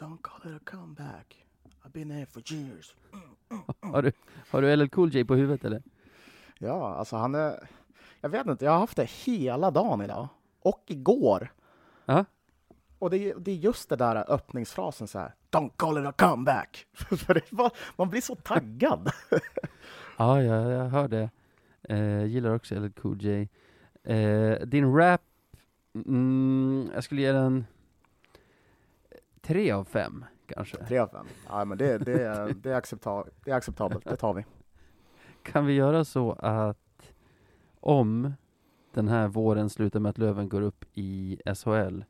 Don't call it a comeback. I've been here for years. Har du, har du LL Cool J på huvudet eller? Ja, alltså han är... Jag vet inte, jag har haft det hela dagen idag. Och igår. Ja. Och det är, det är just det där öppningsfrasen så här. Don't call it a comeback. För det var, man blir så taggad. Ja, jag, jag hör det. Eh, gillar också LL Cool J. Eh, din rap, mm, jag skulle ge den tre av fem kanske. Tre av fem. Ja, men det, det, är- det, är accepta, det är acceptabelt. Det tar vi. Kan vi göra så att om den här våren slutar med att Löven går upp i SHL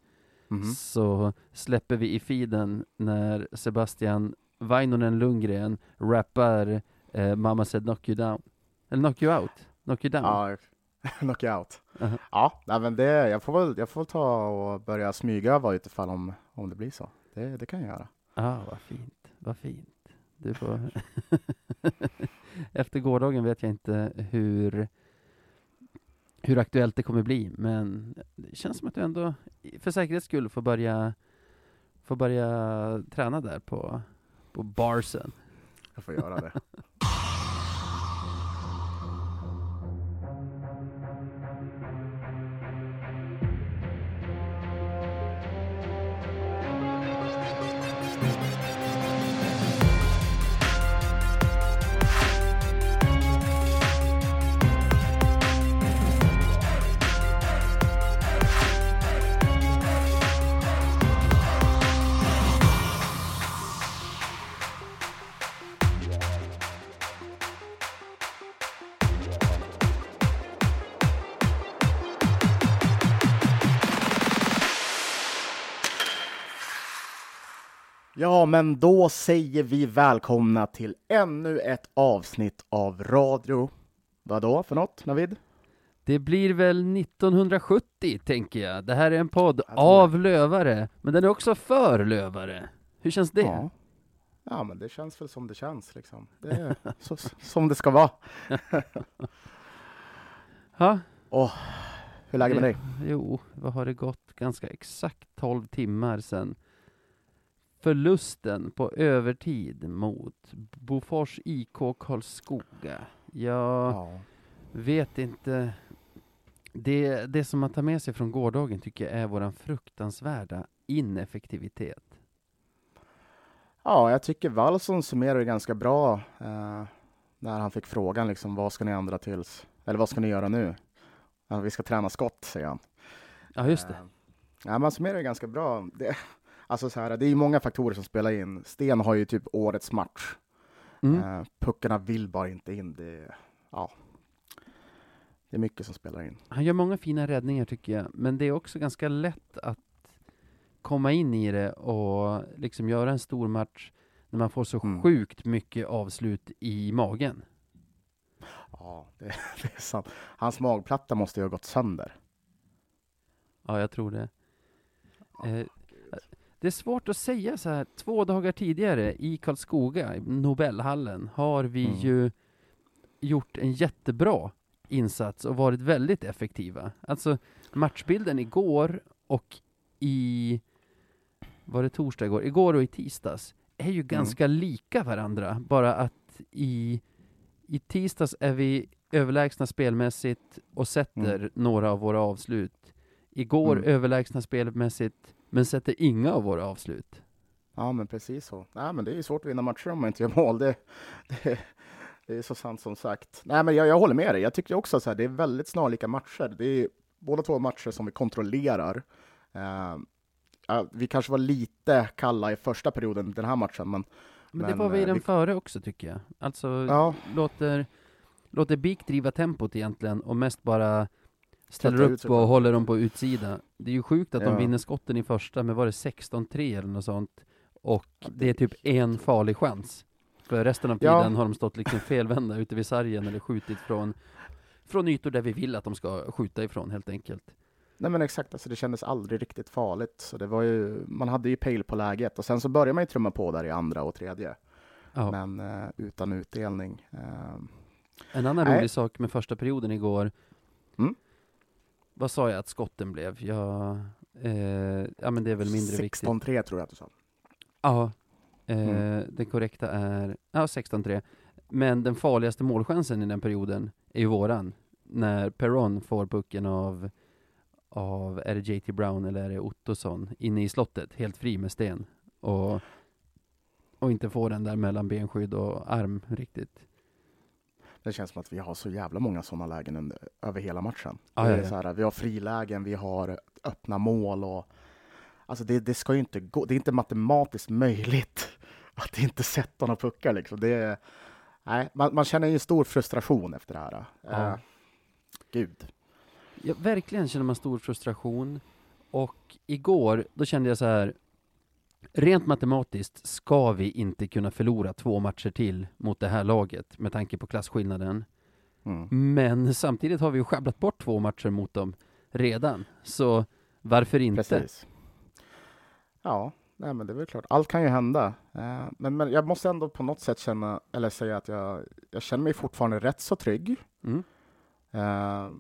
Mhm. så släpper vi i feeden när Sebastian Vainonen Lundgren rappar eh, Mamma said knock you down. Eller knock you out. Knock you down. Ja, knockout. Aha. Ja, nej, men det, jag, får väl, jag får väl ta och börja smygöva utifall om, om det blir så. Det, det kan jag göra. Ah, vad fint, vad fint. Du får... Efter gårdagen vet jag inte hur, hur aktuellt det kommer bli, men det känns som att du ändå för säkerhets skull får börja, får börja träna där på, på barsen. Jag får göra det. Ja, men då säger vi välkomna till ännu ett avsnitt av radio. Vadå för något, Navid? Det blir väl 1970, tänker jag. Det här är en podd av lövare, men den är också för lövare. Hur känns det? Ja. ja, men det känns väl som det känns liksom. Det är så, som det ska vara. Ha? Hur är läget med dig? Jo, vad har det gått? Ganska exakt 12 timmar sedan förlusten på övertid mot Bofors IK Karlskoga. Jag Ja. vet inte. Det, det som man tar med sig från gårdagen tycker jag är våran fruktansvärda ineffektivitet. Ja, jag tycker Wallson summerar det ganska bra eh, när han fick frågan liksom, vad ska ni ändra tills, eller vad ska ni göra nu? Vi ska träna skott, säger han. Ja, just det. Eh, ja, man summerar det ganska bra. Det, alltså så här, det är ju många faktorer som spelar in. Sten har ju typ årets match. Mm. Eh, puckarna vill bara inte in. Det, ja, det är mycket som spelar in. Han gör många fina räddningar tycker jag, men det är också ganska lätt att komma in i det och liksom göra en stor match när man får så Mm. sjukt mycket avslut i magen. Ja, det, det är sant. Hans magplatta måste ju ha gått sönder. Ja, jag tror det. Eh, det är svårt att säga så här, två dagar tidigare i Karlskoga, i Nobelhallen, har vi Mm. ju gjort en jättebra insats och varit väldigt effektiva. Alltså matchbilden igår och i, var det torsdag igår? Igår och i tisdags är ju ganska lika varandra, bara att i, i tisdags är vi överlägsna spelmässigt och sätter några av våra avslut. Igår Mm. överlägsna spelmässigt, men sätter inga av våra avslut. Ja, men precis så. Nej, men det är ju svårt att vinna matcher om man inte gör mål. Det, det, det är så sant som sagt. Nej, men jag, jag håller med dig. Jag tycker också så här, det är väldigt snarlika matcher. Det är båda två matcher som vi kontrollerar. Ja, vi kanske var lite kalla i första perioden den här matchen, men Men, det Men, var vi i eh, den vi- före också tycker jag. Alltså, ja, låter, låter BIK driva tempot egentligen och mest bara ställer upp och håller dem på utsida. Det är ju sjukt att de Ja. vinner skotten i första, men var det 16-3 eller något sånt? Och det är typ en farlig chans. För resten av Ja. tiden har de stått liksom felvända ute vid sargen eller skjutit från, från ytor där vi vill att de ska skjuta ifrån helt enkelt. nej men exakt. Alltså, det kändes aldrig riktigt farligt. Så det var ju, man hade ju pejl på läget och sen så började man ju trumma på där i andra och tredje, Ja. men eh, utan utdelning. Eh, En annan Nej. rolig sak med första perioden igår. Mm. Vad sa jag att skotten blev? Jag, eh, ja men det är väl mindre viktigt. 16-3 tror jag att du sa. Ja, eh, Mm. den korrekta är, ja 16-3. Men den farligaste målchansen i den perioden är ju våran. När Perron får pucken av, av, är det JT Brown eller är det Ottosson, inne i slottet, helt fri med sten. Och, och inte får den där mellan benskydd och arm riktigt. Det känns som att vi har så jävla många sådana lägen under, över hela matchen. Ja, det är ja. Så här, vi har frilägen, vi har öppna mål och alltså det, det ska ju inte gå. Det är inte matematiskt möjligt att inte sätta några puckar liksom. Det nej, man, man känner ju stor frustration efter det här. Ja. Eh, gud. Ja, verkligen känner man stor frustration. Och igår, då kände jag så här, rent matematiskt ska vi inte kunna förlora två matcher till mot det här laget med tanke på klasskillnaden. Mm. Men samtidigt har vi ju sjabblat bort två matcher mot dem redan. Så varför inte? Precis. Ja, nej, men det är väl klart. Allt kan ju hända. Eh, men, men jag måste ändå på något sätt känna, eller säga att jag, jag känner mig fortfarande rätt så trygg. Mm. Eh,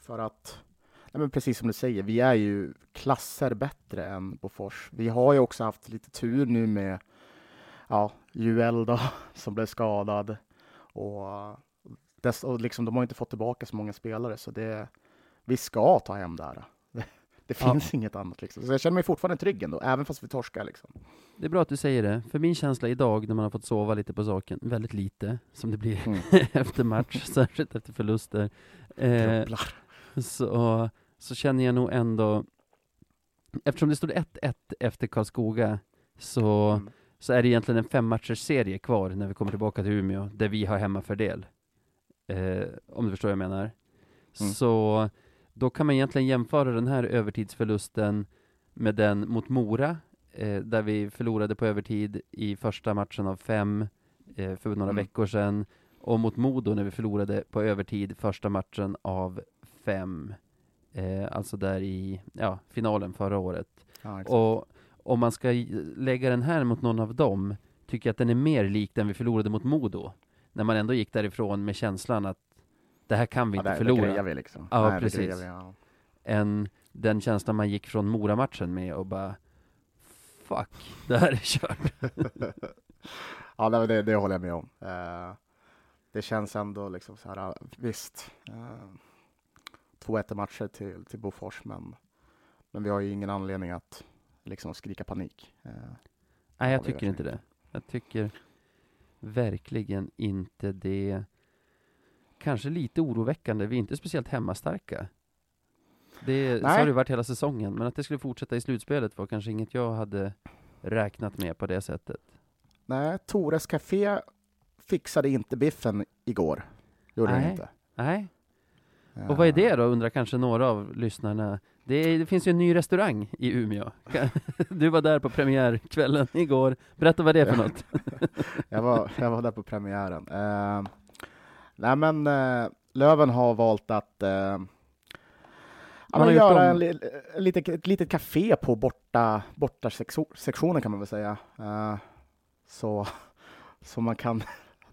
för att, nej men precis som du säger, vi är ju klasser bättre än Bofors. Vi har ju också haft lite tur nu med ja, Juel då, som blev skadad. Och, dess, och liksom, de har inte fått tillbaka så många spelare, så det, vi ska ta hem det här. Det, det Ja. finns inget annat. Liksom. Så jag känner mig fortfarande trygg ändå, även fast vi torskar. Liksom. Det är bra att du säger det, för min känsla idag när man har fått sova lite på saken, väldigt lite, som det blir Mm. efter match, särskilt efter förluster, eh, så, så känner jag nog ändå, eftersom det stod 1-1 efter Karlskoga, så, Mm. så är det egentligen en femmatchers serie kvar när vi kommer tillbaka till Umeå, där vi har hemmafördel. Eh, om du förstår vad jag menar. Mm. Så då kan man egentligen jämföra den här övertidsförlusten med den mot Mora, eh, där vi förlorade på övertid i första matchen av fem eh, för några Mm. veckor sedan, och mot Modo när vi förlorade på övertid första matchen av fem, eh, alltså där i ja, finalen förra året. Ja. Och om man ska lägga den här mot någon av dem, tycker jag att den är mer lik den vi förlorade mot Modo. När man ändå gick därifrån med känslan att det här kan vi ja, inte det, förlora. Det vi liksom. Ja, Nej, precis. vi, ja. än den känslan man gick från Mora-matchen med och bara Fuck, det här är kört. ja, det, det håller jag med om. Eh, det känns ändå liksom så här, visst, eh, 2-1 matcher till, till Bofors, men, men vi har ju ingen anledning att liksom skrika panik. Eh, Nej, jag tycker inte det. Jag tycker verkligen inte det. Kanske lite oroväckande, vi är inte speciellt hemmastarka. Det, så har det varit hela säsongen, men att det skulle fortsätta i slutspelet var kanske inget jag hade räknat med på det sättet. nej, Tores Café fixade inte biffen igår. Gjorde Nej. inte. Nej, och vad är det då, undrar kanske några av lyssnarna. Det, är, det finns ju en ny restaurang i Umeå. Du var där på premiärkvällen igår. Berätta vad det är för något. jag, var, jag var där på premiären. Eh, nej, men eh, Löven har valt att ja, Man har göra en, li- en litet, ett litet café på borta, borta sektion, sektionen kan man väl säga. Eh, så, så man kan,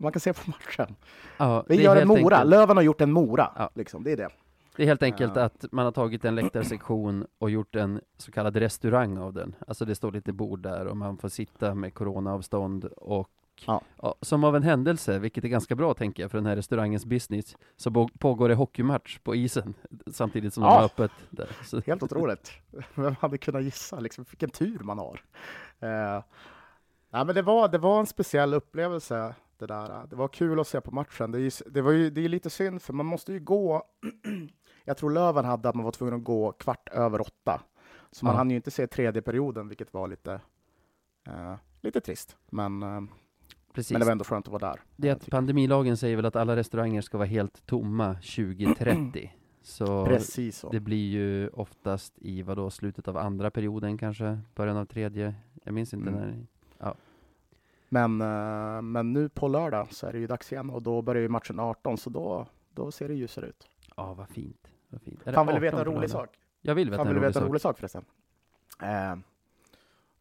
man kan se på matchen. Ja, Vi gör en Mora. enkelt- Löven har gjort en Mora. Ja. Liksom, det är det. Det är helt enkelt Ja. att man har tagit en läktarsektion och gjort en så kallad restaurang av den. Alltså det står lite bord där och man får sitta med coronaavstånd och Ja. som av en händelse, vilket är ganska bra tänker jag för den här restaurangens business, så pågår det hockeymatch på isen samtidigt som de Ja. har öppet där. Så, Helt otroligt. Vem hade kunnat gissa? Liksom, vilken tur man har. Eh, nej, men det, var, det var en speciell upplevelse. Det, där. det var kul att se på matchen. Det är, det var ju, det är lite synd, för man måste ju gå... Jag tror Löven hade att man var tvungen att gå kvart över åtta. Så man Ja. hann ju inte se tredje perioden, vilket var lite, eh, lite trist. Men, eh, precis. men det var ändå skönt att vara där. Det är att pandemilagen säger väl att alla restauranger ska vara helt tomma 2030. Så Precis så. det blir ju oftast i vadå, slutet av andra perioden kanske, början av tredje. Jag minns inte Mm. när. Men, eh, men nu på lördag så är det ju dags igen och då börjar ju matchen 18, så då, då ser det ljusare ut. Ja, vad fint. Vad fint. Är Fan vill du 18 veta en rolig sak? Jag vill veta Fan en vill rolig veta en sak. rolig sak förresten? Eh,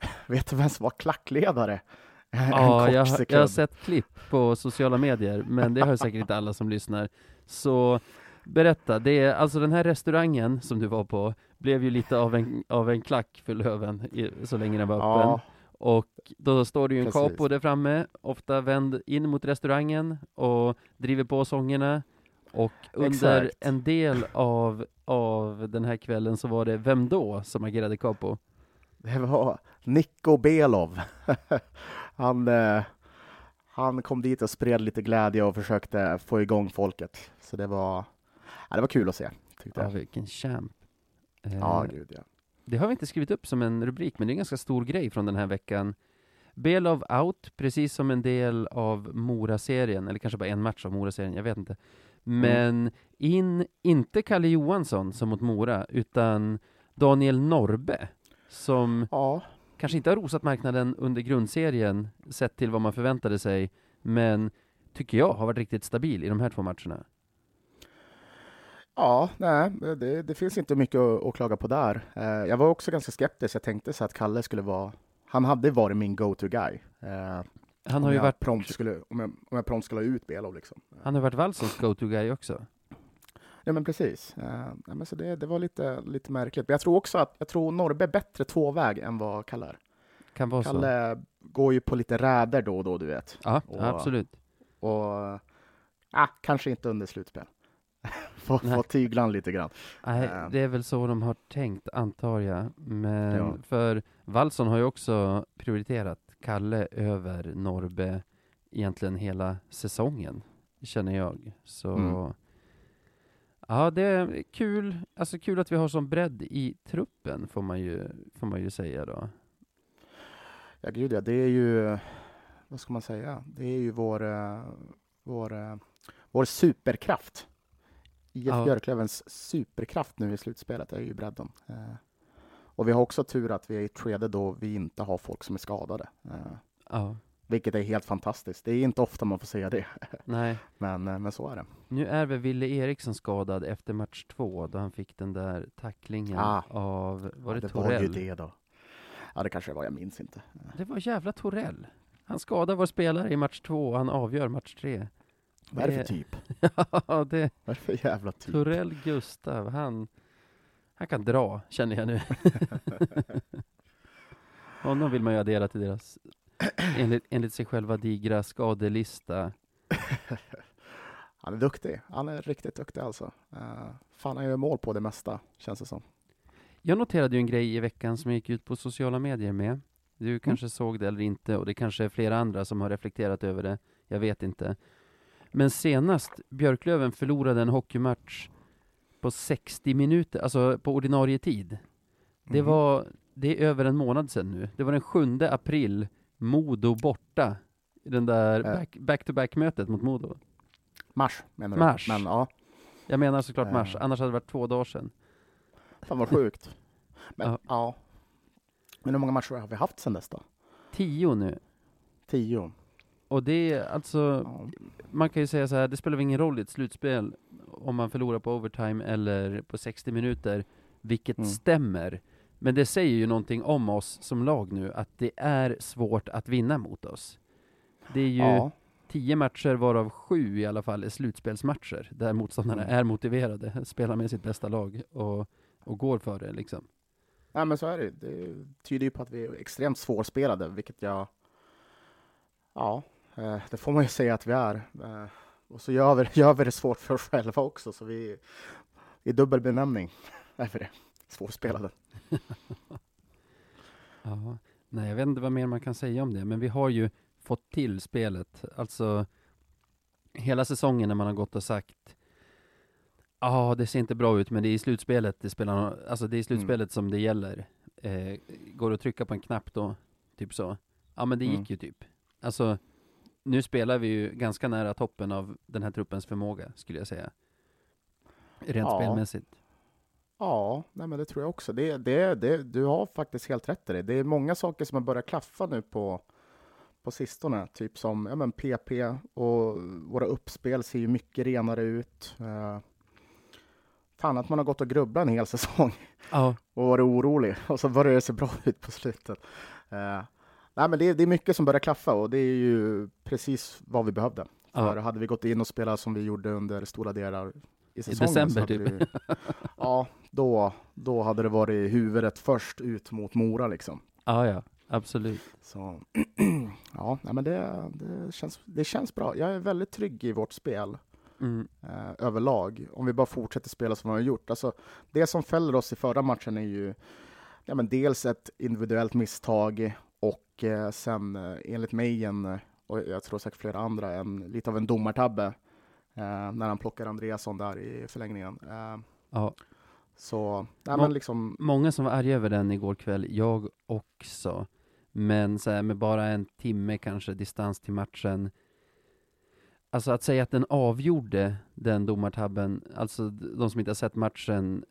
vet du vem som var klackledare? en Ja, jag, jag har sett klipp på sociala medier, men det har säkert inte alla som lyssnar. Så berätta, det är alltså den här restaurangen som du var på, blev ju lite av en, av en klack för Löven i, så länge den var öppen. Ja, Och då står det ju en Precis. capo där framme, ofta vänd in mot restaurangen och driver på sångerna. Och under Exakt. en del av, av den här kvällen så var det Vem då? som agerade capo. Det var Niko Belov. han, eh, han kom dit och spred lite glädje och försökte få igång folket. Så det var, ja, det var kul att se, tyckte Ja, jag. vilken champ. Eh, Ja, gud ja. Det har vi inte skrivit upp som en rubrik, men det är en ganska stor grej från den här veckan. Belov out, precis som en del av Mora-serien, eller kanske bara en match av Mora-serien, jag vet inte. Men in, inte Kalle Johansson som mot Mora, utan Daniel Norbe, som Ja, kanske inte har rosat marknaden under grundserien, sett till vad man förväntade sig, men tycker jag har varit riktigt stabil i de här två matcherna. Ja nej, det, det finns inte mycket att, att klaga på där. Eh, jag var också ganska skeptisk. Jag tänkte så att Kalle skulle vara, han hade varit min go-to guy. Eh, Han om har ju varit, prompt skulle, om jag, om jag prompt skulle ha ut Belov liksom. han har varit Wallsons go-to-guy också. Ja men precis. Uh, ja, men så det, det var lite, lite märkligt. Men jag tror också att jag tror Norrbe är bättre tvåväg än vad Kalle är. Kan vara så. Kalle går ju på lite räder då och då, du vet. Ja, Och- absolut. Och ah, kanske inte under slutspel. få, få tygla han lite grann. Nej, Eh. det är väl så de har tänkt, antar jag. Men Ja. för Wallson har ju också prioriterat Kalle över Norbe egentligen hela säsongen, känner jag. Så Mm. ja, det är kul. Alltså kul att vi har sån bredd i truppen, får man ju, får man ju säga då. Ja gud ja, det är ju, vad ska man säga? Det är ju vår, eh, vår, eh, vår superkraft. IF Ja. Björklövens superkraft nu i slutspelet är ju bredden. Eh, och vi har också tur att vi är i ett skede då vi inte har folk som är skadade. Eh, Ja, Vilket är helt fantastiskt. Det är inte ofta man får säga det, nej. men, eh, men så är det. Nu är väl Ville Eriksson skadad efter match två, då han fick den där tacklingen Ah. av, var det, det Torell? var ju det då. Ja, det kanske det var, jag minns inte. Det var jävla Torell. Han skadar vår spelare i match två och han avgör match tre. Vad är det för typ? Ja, det Vad är det för jävla typ? Torell Gustav, han, han kan dra, känner jag nu. Honom vill man ju addera till deras, enligt, enligt sig själva, digra skadelista. Han är duktig. Han är riktigt duktig alltså. Uh, fan, han gör mål på det mesta, känns det som. Jag noterade ju en grej i veckan som jag gick ut på sociala medier med. Du kanske såg det eller inte, och det kanske är flera andra som har reflekterat över det. Jag vet inte. Men senast Björklöven förlorade en hockeymatch på 60 minuter, alltså på ordinarie tid. Det Mhm. var, det är över en månad sedan nu. Det var den 7 april, Modo borta. I Den där back- back-to-back-mötet mot Modo. Mars, menar du? Mars. Men ja, Jag menar såklart mars, annars hade det varit två dagar sedan. fan vad sjukt. Men Ja. ja. Men hur många matcher har vi haft sedan dess då? Tio nu. Tio. Och det är alltså, man kan ju säga så här, det spelar väl ingen roll i ett slutspel om man förlorar på overtime eller på 60 minuter, vilket Mm. stämmer. Men det säger ju någonting om oss som lag nu, att det är svårt att vinna mot oss. Det är ju ja. tio matcher varav sju i alla fall är slutspelsmatcher, där motståndarna Mm. är motiverade, spelar med sitt bästa lag och, och går för det liksom. Nej, men så är det. Det tyder ju på att vi är extremt svårspelade, vilket jag... Ja, det får man ju säga att vi är. Eh, Och så gör vi, gör vi det svårt för oss själva också, så vi i dubbel benämning är vi det. Svårspelade. Ja, nej jag vet inte vad mer man kan säga om det, men vi har ju fått till spelet. Alltså, hela säsongen när man har gått och sagt Ja, det ser inte bra ut, men det är i slutspelet det spelar, alltså det är i slutspelet som det gäller. Eh, går att trycka på en knapp då? Typ så. Ja, men det gick Mm. ju typ. Alltså, nu spelar vi ju ganska nära toppen av den här truppens förmåga, skulle jag säga. Rent Ja. spelmässigt. Ja, nej men det tror jag också. Det, det, det, du har faktiskt helt rätt i det. Det är många saker som har börjat klaffa nu på, på sistone. Typ som ja, men PP och våra uppspel ser ju mycket renare ut. Uh, fan att man har gått och grubblat en hel säsong Ja, och varit orolig och så börjar det se bra ut på slutet. Eh, nej, men det, det är mycket som börjar klaffa och det är ju precis vad vi behövde. För ja. hade vi gått in och spelat som vi gjorde under stora delar i säsongen december, så hade typ. det, ja, då, då hade det varit huvudet först ut mot Mora liksom. ja, ja. Absolut. Så ja, nej, men det, det, känns, det känns bra. Jag är väldigt trygg i vårt spel Mm. eh, överlag, om vi bara fortsätter spela som vi har gjort. Alltså, det som fäller oss i förra matchen är ju ja, men dels ett individuellt misstag och eh, sen eh, enligt mig en, och jag tror säkert flera andra, en, lite av en domartabbe eh, när han plockar Andreasson där i förlängningen. Ja. så, nej, Må- men liksom, Många som var arga över den igår kväll, jag också. Men så här, med bara en timme kanske distans till matchen. Alltså att säga att den avgjorde den domartabben, alltså de som inte har sett matchen,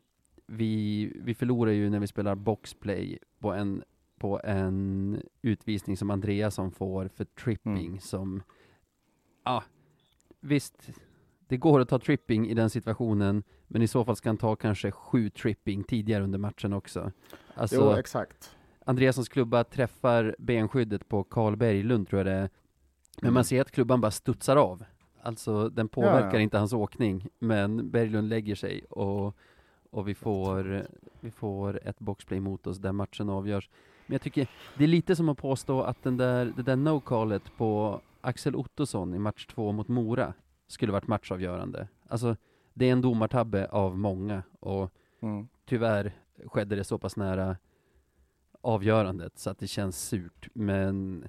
vi, vi förlorar ju när vi spelar boxplay på en, på en utvisning som Andreasson får för tripping Mm. som, ja, visst, det går att ta tripping i den situationen, men i så fall ska han ta kanske sju tripping tidigare under matchen också. Alltså, jo, exakt. Andreassons klubba träffar benskyddet på Karl Berglund tror jag det är. Men Mm. man ser att klubban bara studsar av. Alltså den påverkar Ja, ja. inte hans åkning, men Berglund lägger sig och, och vi, får, vi får ett boxplay mot oss där matchen avgörs. Men jag tycker, det är lite som att påstå att den där, det där no-callet på Axel Ottosson i match två mot Mora skulle varit matchavgörande. Alltså, det är en domartabbe av många och Mm. tyvärr skedde det så pass nära avgörandet så att det känns surt. Men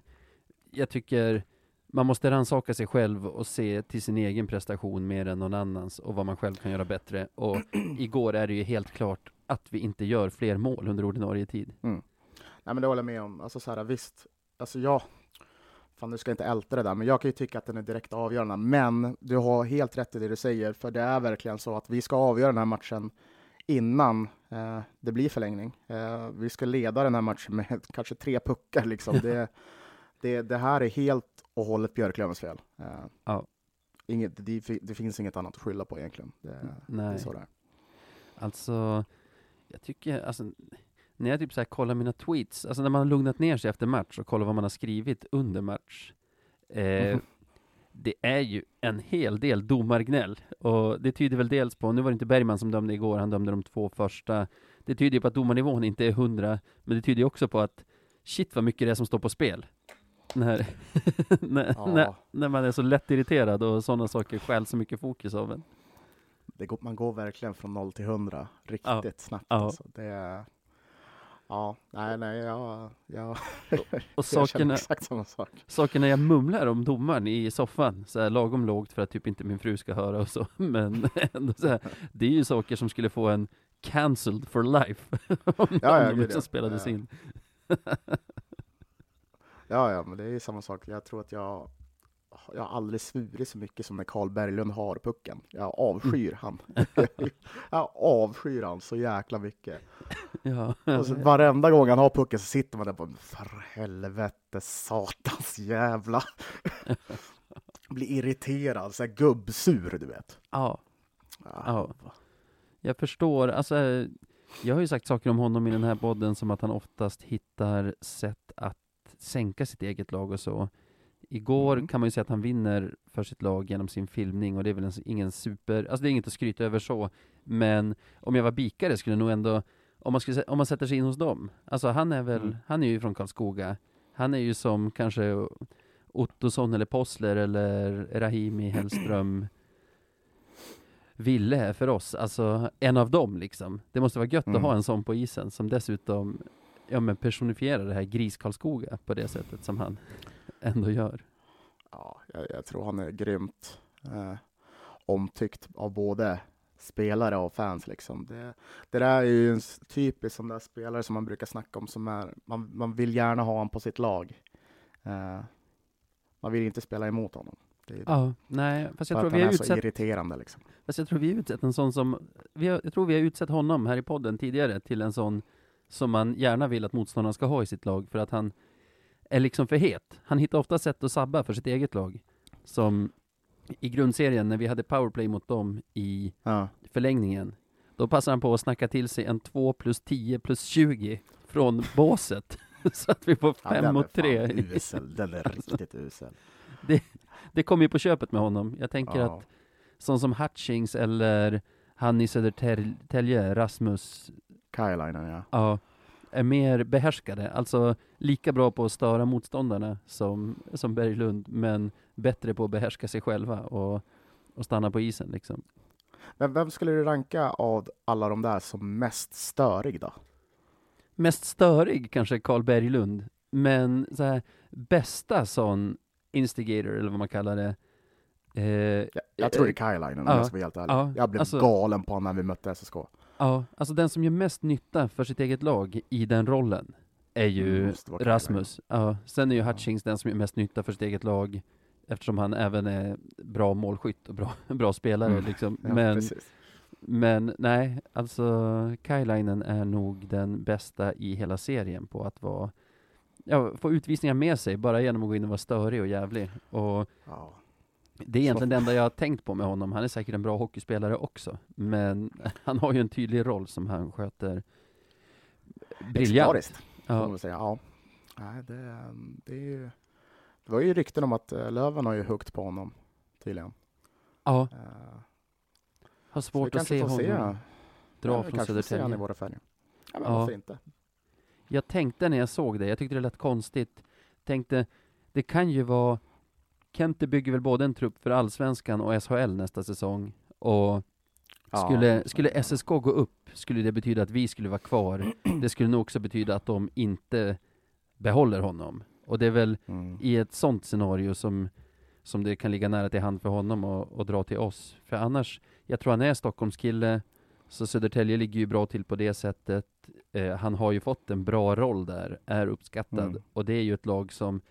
jag tycker man måste rannsaka sig själv och se till sin egen prestation mer än någon annans och vad man själv kan göra bättre. Och igår är det ju helt klart att vi inte gör fler mål under ordinarie tid. Nej, men det håller jag med om. Alltså, så här, visst, alltså jag, fan nu ska jag inte älta det där, men jag kan ju tycka att den är direkt avgörande. Men du har helt rätt i det du säger, för det är verkligen så att vi ska avgöra den här matchen innan eh, det blir förlängning. Eh, vi ska leda den här matchen med kanske tre puckar. Liksom. Det, det, det här är helt och hållet Björklövens fel. Eh, Ja. inget, det, det finns inget annat att skylla på egentligen. Det, det är Nej, så det är. alltså jag tycker, alltså när jag typ så här kollar mina tweets, alltså när man har lugnat ner sig efter match och kollar vad man har skrivit under match. Eh, Mhm. det är ju en hel del domargnäll. Och det tyder väl dels på, nu var det inte Bergman som dömde igår, han dömde de två första. Det tyder ju på att domarnivån inte är hundra, men det tyder ju också på att shit vad mycket det är som står på spel. När, när, Ja. när, när man är så lätt irriterad och sådana saker stjäl så mycket fokus av en. Det går, man går verkligen från noll till hundra riktigt snabbt. Ja. Alltså. Det är, ja, nej, nej, jag, jag, Och sakerna, exakt samma sak. sakerna jag mumlar om domaren i soffan, så här lagom lågt för att typ inte min fru ska höra och så, men ändå så här, det är ju saker som skulle få en cancelled for life, om Ja, ja, gud, som spelades Ja. in. Ja, ja, men det är samma sak. Jag tror att jag, jag har aldrig svurit så mycket som när Karl Berglund har pucken. Jag avskyr han. jag avskyr han så jäkla mycket. Ja, Och så, varenda gång han har pucken så sitter man där på för helvete, satans jävla. Blir irriterad, så här gubbsur, du vet. ja, Ah, Ja. jag förstår, alltså jag har ju sagt saker om honom i den här podden som att han oftast hittar sätt att sänka sitt eget lag och så. Igår Mm. kan man ju säga att han vinner för sitt lag genom sin filmning och det är väl en, ingen super, alltså det är inget att skryta över så, men om jag var bikare skulle jag nog ändå, om man, skulle, om man sätter sig in hos dem, alltså han är väl, Mm. han är ju från Karlskoga, han är ju som kanske Ottosson eller Possler eller Rahimi Hellström Ville för oss, alltså en av dem liksom. Det måste vara gött Mm. att ha en sån på isen som dessutom ja, men personifierar det här gris-Karlskoga på det sättet som han ändå gör. Ja, jag, jag tror han är grymt eh, omtyckt av både spelare och fans. Liksom. Det, det där är ju en typisk sån där spelare som man brukar snacka om som är, man, man vill gärna ha honom på sitt lag. Eh, man vill inte spela emot honom. Det Ja, nej, fast jag tror vi har utsett, irriterande. Liksom. fast jag tror vi har utsett en sån som, vi har, jag tror vi har utsett honom här i podden tidigare till en sån som man gärna vill att motståndaren ska ha i sitt lag för att han är liksom för het. Han hittar ofta sätt att sabba för sitt eget lag. Som i grundserien när vi hade powerplay mot dem i Ja. förlängningen. Då passar han på att snacka till sig en 2 plus 10 plus 20 från båset. Så att vi får Ja, 5 den mot är 3. fan usel. Den är riktigt usel. Det kommer ju på köpet med honom. Jag tänker Ja. att sån som Hutchings eller han i Södertälje, Rasmus, Kylainen, ja. ja, är mer behärskade, alltså lika bra på att störa motståndarna som, som Berglund, men bättre på att behärska sig själva och, och stanna på isen liksom. Men vem skulle du ranka av alla de där som mest störig då? Mest störig kanske Karl Berglund, men så här, bästa sån instigator, eller vad man kallar det, eh, Jag, jag tror det är Kylainen om ja, jag ska vara helt ärlig. ja, jag blev alltså- galen på honom när vi mötte SSK. Ja, alltså den som gör mest nytta för sitt eget lag i den rollen är ju vara Rasmus. Ja, sen är ju. Hutchings den som gör mest nytta för sitt eget lag eftersom han även är bra målskytt och bra, bra spelare Mm. liksom. Ja, men, precis. men nej, alltså Kailainen är nog den bästa i hela serien på att vara Ja, få utvisningar med sig bara genom att gå in och vara störig och jävlig. Och Ja. Det är egentligen det enda jag har tänkt på med honom. Han är säkert en bra hockeyspelare också, men han har ju en tydlig roll som han sköter briljant. Man Ja, säga. Ja. Nej, det, det, är ju, det var ju rykten om att eh, Löven har ju huggt på honom, tydligen. ja, Eh, har svårt att se honom ja, dra vi från får se han i Södertälje. våra färger. Ja, men Ja. varför inte? Jag tänkte när jag såg det, jag tyckte det lät konstigt, tänkte det kan ju vara Kente bygger väl både en trupp för Allsvenskan och SHL nästa säsong och Ja. skulle, skulle SSK gå upp skulle det betyda att vi skulle vara kvar. Det skulle nog också betyda att de inte behåller honom. Och det är väl Mm. i ett sånt scenario som, som det kan ligga nära till hand för honom att att dra till oss. För annars, jag tror han är Stockholmskille, så Södertälje ligger ju bra till på det sättet. Eh, han har ju fått en bra roll där, är uppskattad. Mm. Och det är ju ett lag som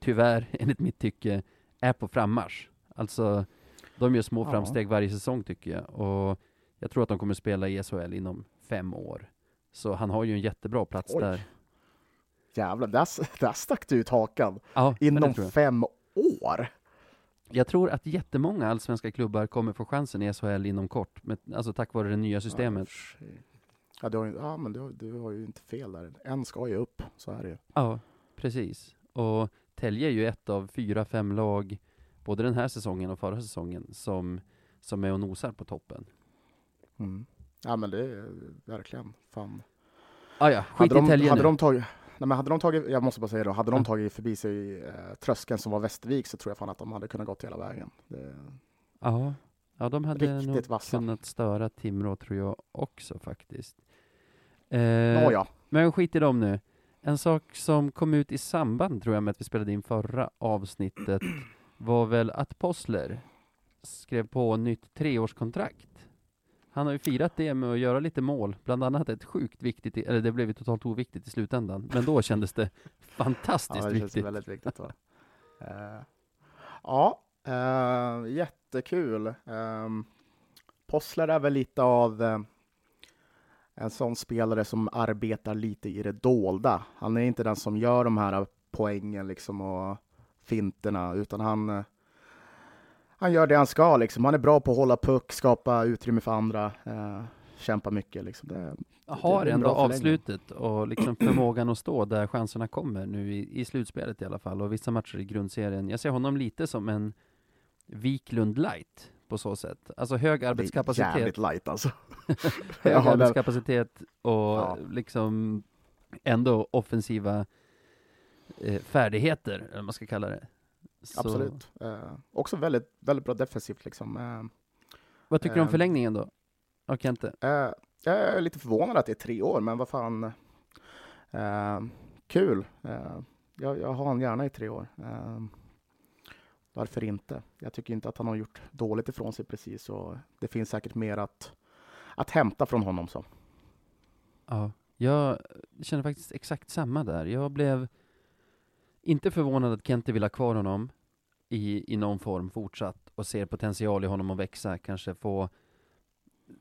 tyvärr, enligt mitt tycke, är på frammarsch. Alltså, de gör små Ja. framsteg varje säsong tycker jag. Och jag tror att de kommer spela i SHL inom fem år. Så han har ju en jättebra plats Oj. där. Jävlar, där, där stack du ut hakan. Ja, men Inom fem år? Jag tror att jättemånga allsvenska klubbar kommer få chansen i SHL inom kort, med, alltså tack vare det nya systemet. Ja, ja, du har, ja men du, du har ju inte fel där. En ska ju upp, så är det ju. Ja, precis. Och Tälje är ju ett av fyra, fem lag, både den här säsongen och förra säsongen, som, som är och nosar på toppen. Mm. Ja men det är verkligen fan. Ah, ja, skit Hade de, i Tälje hade nu. de tagit, nej men hade de tagit, jag måste bara säga då, hade de tagit förbi sig eh, tröskeln som var Västervik så tror jag fan att de hade kunnat gått hela vägen. Det, Ja, ja, de hade Riktigt nog vassa. kunnat störa Timrå tror jag också faktiskt. Eh, Nåja, Men skit i dem nu. En sak som kom ut i samband, tror jag, med att vi spelade in förra avsnittet var väl att Possler skrev på nytt treårskontrakt. Han har ju firat det med att göra lite mål, bland annat ett sjukt viktigt, eller det blev ju totalt oviktigt i slutändan, men då kändes det fantastiskt ja, det viktigt. väldigt viktigt. Va? Eh, ja, eh, jättekul. Um, Possler är väl lite av eh, en sån spelare som arbetar lite i det dolda. Han är inte den som gör de här poängen liksom och finterna, utan han, han gör det han ska. Liksom. Han är bra på att hålla puck, skapa utrymme för andra, eh, kämpa mycket. Liksom. Det, Har det ändå avslutet och liksom förmågan att stå där chanserna kommer nu i, i slutspelet i alla fall och vissa matcher i grundserien. Jag ser honom lite som en Wiklund light på så sätt. Alltså hög det är arbetskapacitet, jävligt light alltså. hög Ja, arbetskapacitet och Ja. liksom ändå offensiva eh, färdigheter, eller vad man ska kalla det. Så, Absolut. Eh, också väldigt, väldigt bra defensivt. Liksom. Eh, Vad tycker du om Ehm. förlängningen då? Av Kente? eh, jag är lite förvånad att det är tre år, men vad fan. Eh, kul. Eh, jag, jag har honom gärna i tre år. Eh, varför inte? Jag tycker inte att han har gjort dåligt ifrån sig precis och det finns säkert mer att, att hämta från honom. Så. Ja, jag känner faktiskt exakt samma där. Jag blev inte förvånad att Kente vill ha kvar honom i, i någon form fortsatt och ser potential i honom att växa, kanske få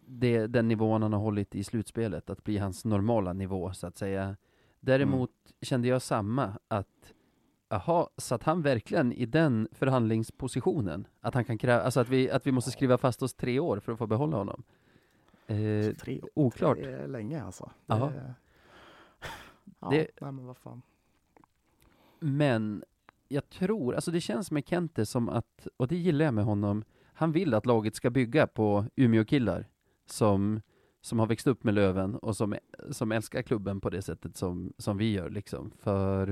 det, den nivån han har hållit i slutspelet, att bli hans normala nivå så att säga. Däremot kände jag samma, att Jaha, satt han verkligen i den förhandlingspositionen? Att han kan kräva, alltså att vi, att vi måste skriva fast oss tre år för att få behålla honom? Eh, tre år, oklart. det är länge alltså. Ja. Det, ja, Det- Nej, men vad fan. Men jag tror, alltså det känns med Kente som att, och det gillar jag med honom, han vill att laget ska bygga på Umeå-killar som, som har växt upp med Löven och som, som älskar klubben på det sättet som, som vi gör liksom. För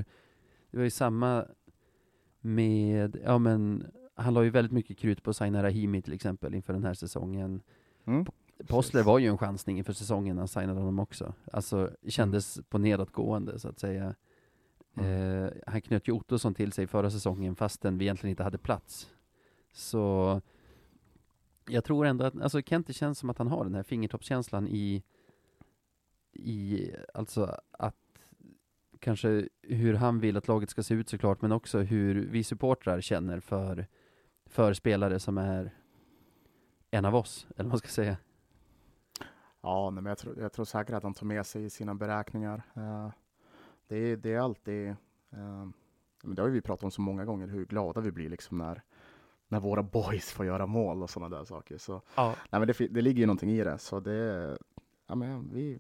det var ju samma med, ja men, han la ju väldigt mycket krut på att signa Rahimi till exempel inför den här säsongen. Mm. Possler var ju en chansning inför säsongen när han signade honom också. Alltså, kändes på nedåtgående så att säga. Mm. Eh, han knöt ju Ottosson till sig förra säsongen fastän vi egentligen inte hade plats. Så jag tror ändå att, alltså Kent, det känns som att han har den här fingertoppskänslan i, i, alltså att kanske hur han vill att laget ska se ut såklart, men också hur vi supportrar känner för, för spelare som är en av oss, eller vad man ska säga. Ja, nej, men jag, tror, jag tror säkert att han tar med sig i sina beräkningar. Uh, det, är, det är alltid, uh, men det har vi pratat om så många gånger, hur glada vi blir liksom när, när våra boys får göra mål och sådana där saker. Så, ja. nej, men det, det ligger ju någonting i det, så det, ja, men vi,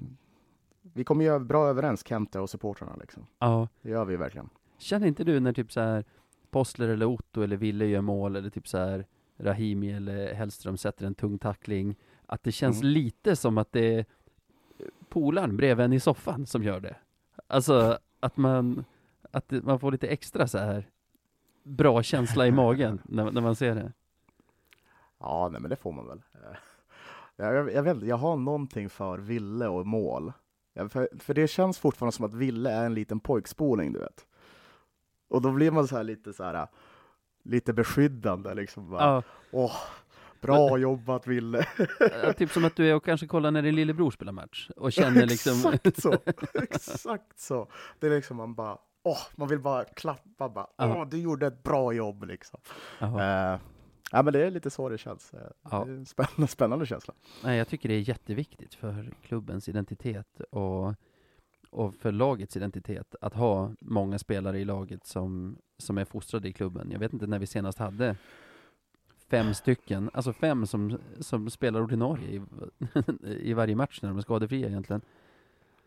vi kommer göra bra överens, Kente och supportrarna liksom. Ja. Det gör vi verkligen. Känner inte du när typ så här Postler eller Otto eller Ville gör mål eller typ så här Rahimi eller Hellström sätter en tung tackling, att det känns Mm. lite som att det är polaren bredvid en i soffan som gör det. Alltså att man, att man får lite extra så här bra känsla i magen när, när man ser det. Ja, nej, men det får man väl. Eh, Jag, jag, jag, vet, jag har någonting för Ville och mål. Ja, För, för det känns fortfarande som att Ville är en liten pojkspoling, du vet. Och då blir man så här lite så här, lite beskyddande liksom. Bara, Ja, Åh, bra jobbat Ville! ja, typ som att du är och kanske kollar när din lillebror spelar match och känner liksom Exakt så! Exakt så! Det är liksom man bara, åh, man vill bara klappa bara, Ja. åh, du gjorde ett bra jobb liksom. Jaha. Eh, ja, men det är lite så det känns. Eh, Ja. Det är en spännande, spännande känsla. Nej, jag tycker det är jätteviktigt för klubbens identitet och, och för lagets identitet att ha många spelare i laget som, som är fostrade i klubben. Jag vet inte när vi senast hade fem stycken, alltså fem som, som spelar ordinarie i, i varje match när de är skadefria egentligen.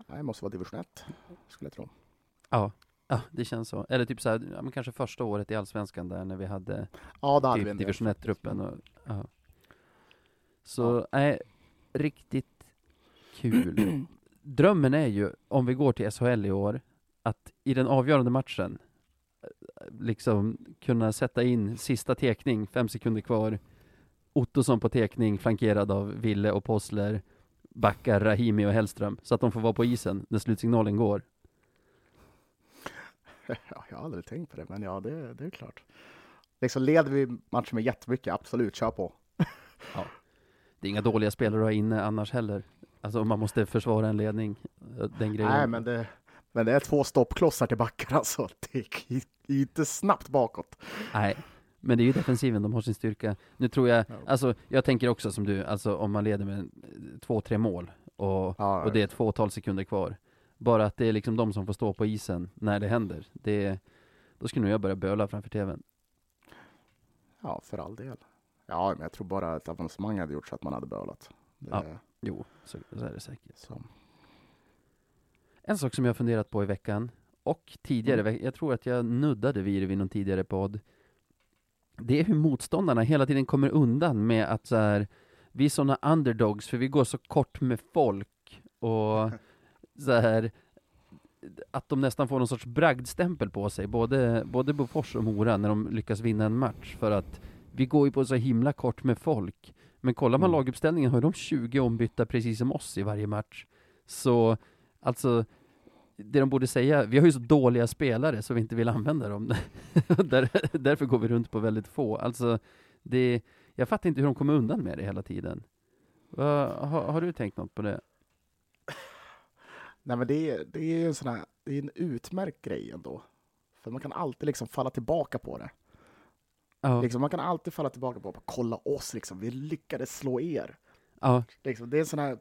Det måste vara division 1, skulle jag tro. Ja, ja det känns så. Eller typ så här, ja, men kanske första året i Allsvenskan där när vi hade Ja, hade typ del division faktiskt. 1-truppen. Och, ja. Så, nej, riktigt kul. Drömmen är ju, om vi går till SHL i år, att i den avgörande matchen liksom kunna sätta in sista tekning, fem sekunder kvar. Ottosson på tekning, flankerad av Ville och Possler, backar Rahimi och Hellström, så att de får vara på isen när slutsignalen går. Ja, jag har aldrig tänkt på det, men ja, det, det är klart. Liksom leder vi matchen med jättemycket, absolut, kör på. Det är inga dåliga spelare att ha inne annars heller. Alltså om man måste försvara en ledning, eh, den grejen. Nej, men det, men det är två stoppklossar till backar alltså. Det är inte snabbt bakåt. Nej, men det är ju defensiven de har sin styrka. Nu tror jag, Ja. alltså jag tänker också som du, alltså om man leder med eh, två, tre mål och, Ja, och det är ett fåtal sekunder kvar. Bara att det är liksom de som får stå på isen när det händer. Det, då skulle nog jag börja böla framför tvn. ja, för all del. Ja, men jag tror bara att avancemang hade gjort så att man hade bölat. Det, Ja. Jo, så, så är det säkert. så. En sak som jag funderat på i veckan, och tidigare, Mm. jag tror att jag nuddade vid det vid någon tidigare podd, det är hur motståndarna hela tiden kommer undan med att så här, vi är sådana underdogs för vi går så kort med folk och så här, att de nästan får någon sorts bragdstämpel på sig, både, både Bofors och Mora, när de lyckas vinna en match, för att vi går ju på så himla kort med folk. Men kollar man Mm. laguppställningen har ju de 20 ombytta precis som oss i varje match. Så, alltså, det de borde säga, vi har ju så dåliga spelare så vi inte vill använda dem. Där, därför går vi runt på väldigt få. Alltså, det, jag fattar inte hur de kommer undan med det hela tiden. Va, har, har du tänkt något på det? Nej, men det är, det är ju en sån här, det är en utmärkt grej ändå. För man kan alltid liksom falla tillbaka på det. Ja, Liksom, man kan alltid falla tillbaka på, kolla oss liksom, vi lyckades slå er. ja. Liksom, det är en sån här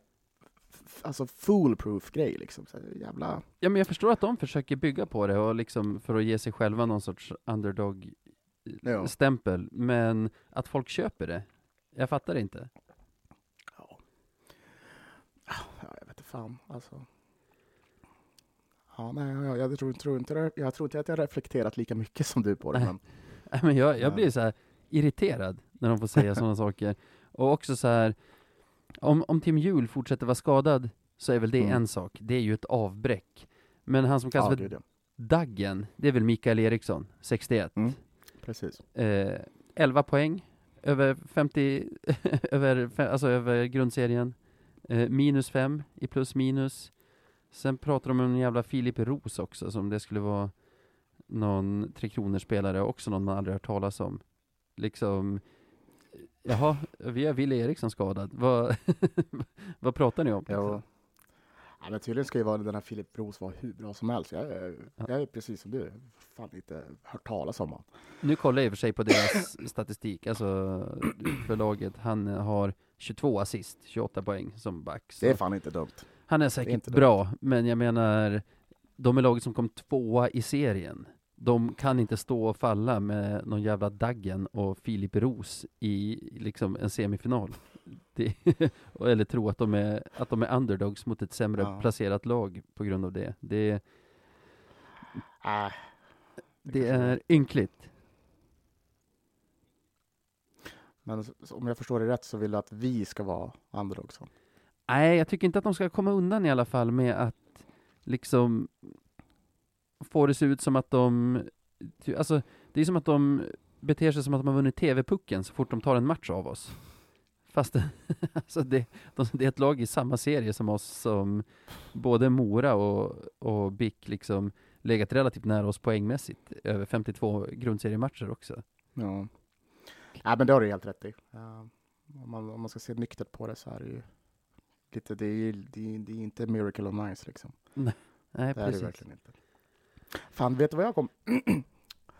alltså foolproof grej liksom. Så jävla... ja, men jag förstår att de försöker bygga på det och liksom för att ge sig själva någon sorts underdog-stämpel, Ja. men att folk köper det, jag fattar inte. Ja. Ja, jag vet inte fan alltså. Ja, nej, jag, jag, tror, tror inte, jag tror inte att jag har reflekterat lika mycket som du på det. Nej. Men, Nej, men jag, jag Ja. blir så här irriterad när de får säga sådana saker. Och också så här, Om, om Tim Hjul fortsätter vara skadad så är väl det Mm. en sak. Det är ju ett avbräck. Men han som kallas Ja, för. Daggen, det är väl Mikael Eriksson, 61. Mm. Precis. Eh, 11 poäng över 50, över, alltså över grundserien. Eh, minus 5 i plus minus. Sen pratar de om en jävla Filip Ros också, som det skulle vara någon Tre Kronor-spelare, också någon man aldrig hört talas om. Liksom, jaha, vi har Wille Eriksson skadad. Vad, vad pratar ni om? Ja. Ja, men tydligen ska ju vara den här Filip Roos vara hur bra som helst. Jag är, Ja. jag är precis som du. Fan inte hört talas om honom. Nu kollar jag i och för sig på deras statistik, alltså för laget. Han har 22 assist, 28 poäng som back. Så Det är fan inte dumt. han är är säkert inte bra, men jag menar, de är laget som kom tvåa i serien. De kan inte stå och falla med någon jävla Daggen och Filip Ros i liksom en semifinal. Det, eller tro att de, är, att de är underdogs mot ett sämre Ja. placerat lag på grund av det. Det, Äh, det kanske är ynkligt. Men om jag förstår det rätt så vill du att vi ska vara också. Nej, jag tycker inte att de ska komma undan i alla fall med att liksom få det se ut som att de, alltså det är som att de beter sig som att de har vunnit TV-pucken så fort de tar en match av oss. Fast det, alltså det, de, det är ett lag i samma serie som oss som både Mora och, och BIK liksom legat relativt nära oss poängmässigt, över 52 grundseriematcher också. Ja. Nej, men det har du helt rätt i. Ja, om, man, om man ska se nyktert på det så är det ju lite, det är, det är, det är inte miracle on nice liksom. Nej, Det är det precis. verkligen inte. Fan, vet du vad jag kom...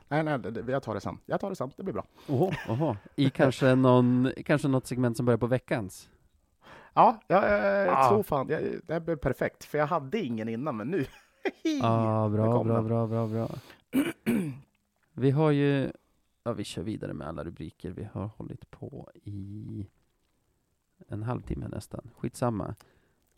nej, nej, det, jag tar det sen. Jag tar det sen, det blir bra. Oho, oho. I kanske, någon, kanske något segment som börjar på veckans. Ja, jag, jag Ah. tror fan, jag, det här blev perfekt. För jag hade ingen innan, men nu... Ja, Nu bra, bra, bra, bra, bra. Vi har ju, ja vi kör vidare med alla rubriker. Vi har hållit på i en halvtimme nästan. Skitsamma.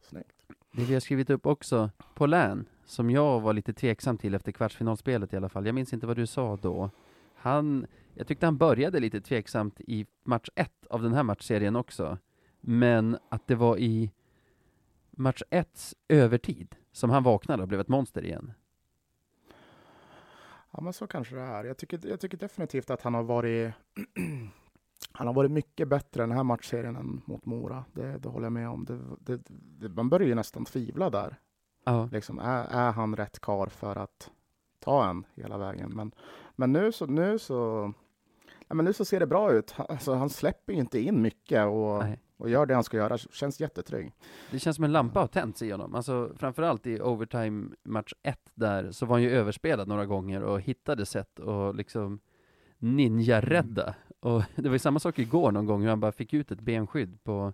Snyggt. Det vi har skrivit upp också, på län, som jag var lite tveksam till efter kvartsfinalspelet i alla fall. Jag minns inte vad du sa då. Han, jag tyckte han började lite tveksamt i match ett av den här matchserien också. Men att det var i match etts övertid som han vaknade och blev ett monster igen. Ja, men så kanske det är. Jag tycker, jag tycker definitivt att han har varit han har varit mycket bättre den här matchserien än mot Mora. Det, det håller jag med om. Det, det, det, man börjar ju nästan tvivla där. Ja. Liksom, är, är han rätt kar för att ta en hela vägen? Men, men nu så, nu så Ja, men nu så ser det bra ut. Alltså, han släpper ju inte in mycket och, och gör det han ska göra. Känns jättetrygg. Det känns som en lampa har tänts i honom. Alltså framförallt i overtime match 1 där, så var han ju överspelad några gånger och hittade sätt att liksom ninja-rädda. Och det var ju samma sak igår någon gång, hur han bara fick ut ett benskydd på,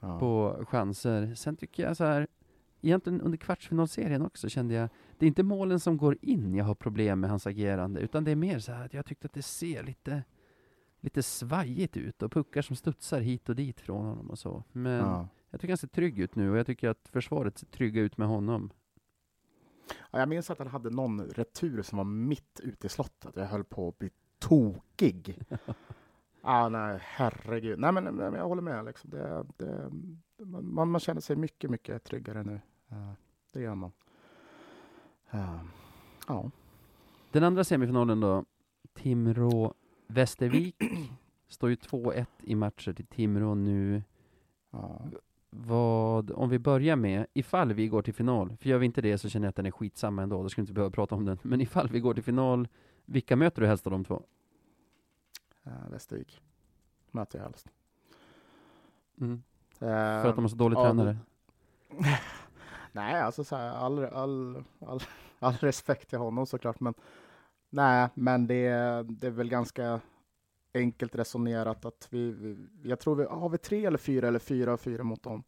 Ja. på chanser. Sen tycker jag så här, egentligen under kvartsfinalserien också kände jag, det är inte målen som går in jag har problem med hans agerande, utan det är mer så här att jag tyckte att det ser lite, lite svajigt ut och puckar som studsar hit och dit från honom och så. Men Ja. jag tycker han ser trygg ut nu och jag tycker att försvaret ser trygga ut med honom. Ja, jag minns att han hade någon retur som var mitt ute i slottet. Jag höll på att bli tokig. ah, nej, herregud. Nej, men, men jag håller med. Liksom. Det, det, man, man känner sig mycket, mycket tryggare nu. Ja, det gör man. Ja. ja. Den andra semifinalen då, Timrå-Västervik, står ju 2-1 i matcher till Timrå nu. ja. Vad, om vi börjar med, ifall vi går till final, för gör vi inte det så känner jag att den är skitsamma ändå, då skulle vi inte behöva prata om den. Men ifall vi går till final, vilka möter du helst av de två? Uh, Västervik möter jag helst. Mm. Eh, För att de har så dålig ja, tränare? Nej, alltså så här, all, all, all, all respekt till honom såklart, men nej, men det, det är väl ganska enkelt resonerat att vi, vi jag tror vi, har vi tre eller fyra eller fyra och fyra mot dem?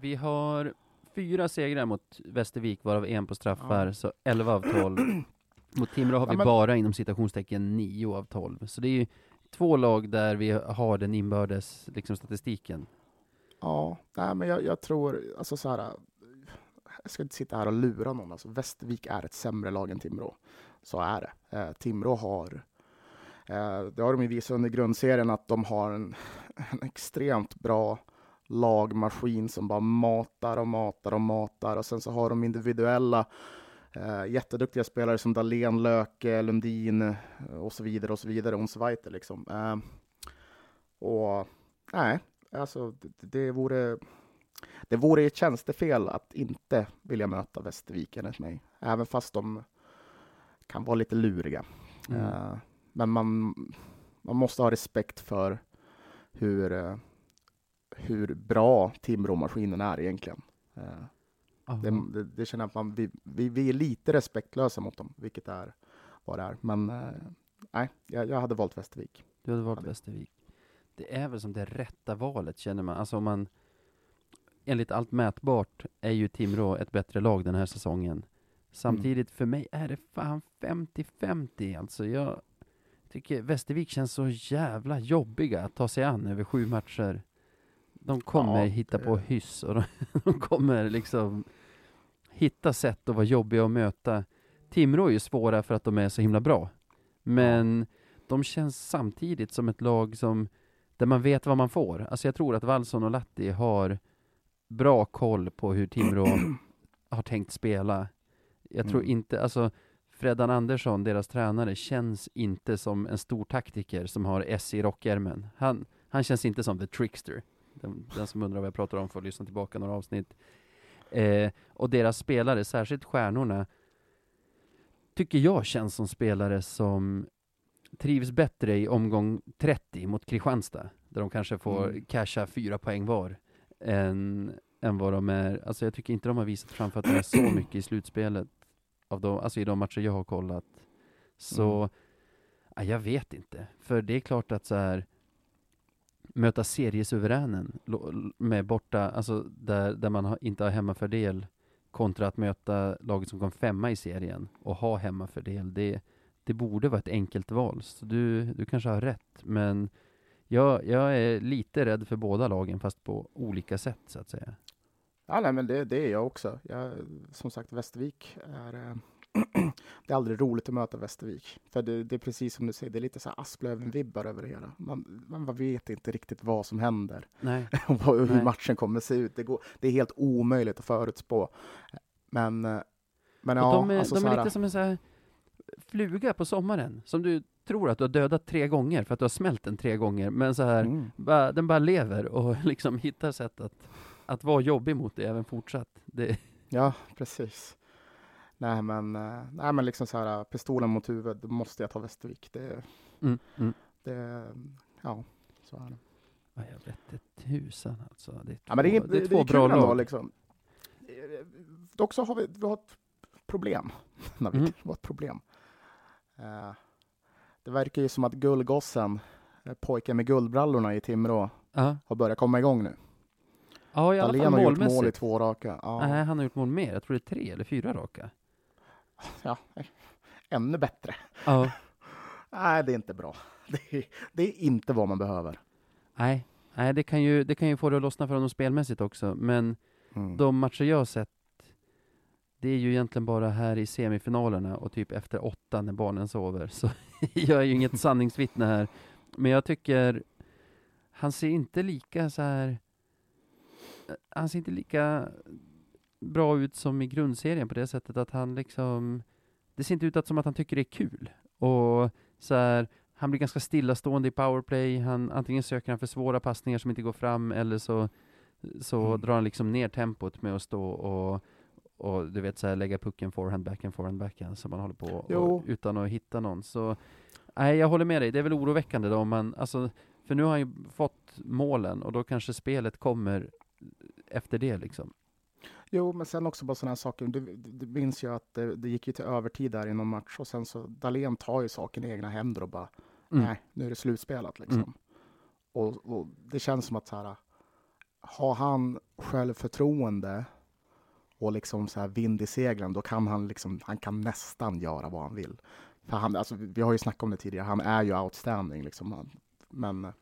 Vi har fyra segrar mot Västervik, varav en på straffar, Ja. så 11 av 12. mot Timrå har Ja, vi men- bara inom citationstecken 9 av 12. Så det är ju två lag där vi har den inbördes liksom, statistiken. Ja, nej, men jag, jag tror, alltså så här, jag ska inte sitta här och lura någon, alltså Västervik är ett sämre lag än Timrå. Så är det. Eh, Timrå har, eh, det har de ju visat under grundserien att de har en, en extremt bra lagmaskin som bara matar och matar och matar och sen så har de individuella eh, jätteduktiga spelare som Dahlén, Löke, Lundin eh, och så vidare och så vidare, Onsweiter liksom. Eh, och nej, alltså det, det vore det vore ett tjänstefel att inte vilja möta Västervik enligt mig, även fast de kan vara lite luriga. Mm. Eh, men man, man måste ha respekt för hur, eh, hur bra Timrå-maskinen är egentligen. Aha. Det, det, det känner jag att man, vi, vi, vi är lite respektlösa mot dem, vilket är vad det är. Men eh, nej, jag, jag hade valt Västervik. Du hade valt Ja, det- Västervik. Det är väl som det rätta valet känner man. Alltså om man, enligt allt mätbart är ju Timrå ett bättre lag den här säsongen. Samtidigt för mig är det fan 50-50 alltså. Jag tycker Västervik känns så jävla jobbiga att ta sig an över sju matcher. De kommer Ja, hitta på hyss och de, de kommer liksom hitta sätt att vara jobbiga att möta. Timrå är ju svåra för att de är så himla bra. Men de känns samtidigt som ett lag som, där man vet vad man får. Alltså jag tror att Wallson och Latti har bra koll på hur Timrå har tänkt spela. Jag tror Mm. inte, alltså Freddan Andersson, deras tränare, känns inte som en stor taktiker som har S i rockärmen. Han, han känns inte som the trickster. Den, den som undrar vad jag pratar om får lyssna tillbaka några avsnitt. Eh, och deras spelare, särskilt stjärnorna, tycker jag känns som spelare som trivs bättre i omgång 30 mot Kristianstad, där de kanske får Mm. casha fyra poäng var, än, än vad de är. Alltså jag tycker inte de har visat framfötterna så mycket i slutspelet, av de, alltså i de matcher jag har kollat. Så, Mm. ja, jag vet inte. För det är klart att så här möta seriesuveränen med borta, alltså där, där man inte har hemmafördel kontra att möta laget som kom femma i serien och ha hemmafördel. Det, det borde vara ett enkelt val. Så du, du kanske har rätt, men jag, jag är lite rädd för båda lagen, fast på olika sätt så att säga. Ja, nej, men det, det är jag också. Jag, som sagt, Västervik är... Eh, det är aldrig roligt att möta Västervik. För det, det är precis som du säger, det är lite så Asplöven-vibbar över det hela. Man, man vet inte riktigt vad som händer och hur Nej. matchen kommer se ut. Det, går, det är helt omöjligt att förutspå. Men, eh, men och ja, de är, alltså de är lite som en så här fluga på sommaren, som du tror att du har dödat tre gånger för att du har smält den tre gånger, men så här, Mm. bara, den bara lever och liksom hittar sätt att, att vara jobbig mot det även fortsatt. Det, Ja, precis. Nej, men, eh, nej, men liksom så här, pistolen mot huvudet, då måste jag ta Västervik. Det, mm, mm. det, ja, så är det. Ja, jag vet inte tusan alltså. Det är två, Ja, men det är, det är två kul bra ändå, lag. Liksom. Eh, Dock så har vi, vi har ett problem. Navid. Mm. Vi har ett problem. Eh, det verkar ju som att guldgossen, eh, pojken med guldbrallorna i Timrå, Ja, har börjat komma igång nu. ja i alla Dahlén fall har gjort mål i målmässigt. två raka. Ja, Nej, han har gjort mål mer. Jag tror det är tre eller fyra raka. Ja, eh, ännu bättre. Ja. Nej, det är inte bra. Det är, det är inte vad man behöver. Nej, nej det, kan ju, det kan ju få det att lossna för honom spelmässigt också. Men Mm. de matcher jag har sett, det är ju egentligen bara här i semifinalerna och typ efter åtta när barnen sover. Så jag är ju inget sanningsvittne här. Men jag tycker, han ser inte lika så här han ser inte lika bra ut som i grundserien på det sättet att han liksom, det ser inte ut att som att han tycker det är kul. Och så här, han blir ganska stillastående i powerplay, han, antingen söker han för svåra passningar som inte går fram eller så, så Mm. drar han liksom ner tempot med att stå och, och du vet så här lägga pucken forehand, backhand, forehand, backhand som man håller på och, utan att hitta någon. Så nej, jag håller med dig, det är väl oroväckande då om man, alltså, för nu har han ju fått målen och då kanske spelet kommer efter det liksom. Jo, men sen också bara sådana här saker. Du, du, minns ju att det, det gick ju till övertid där i någon match och sen så Dahlén tar ju saken i egna händer och bara Mm. nej, nu är det slutspelat liksom. Mm. Och, och det känns som att så här, har han självförtroende och liksom så här vind i seglen, då kan han liksom, han kan nästan göra vad han vill. För han, alltså, vi har ju snackat om det tidigare, han är ju outstanding liksom. Han- Men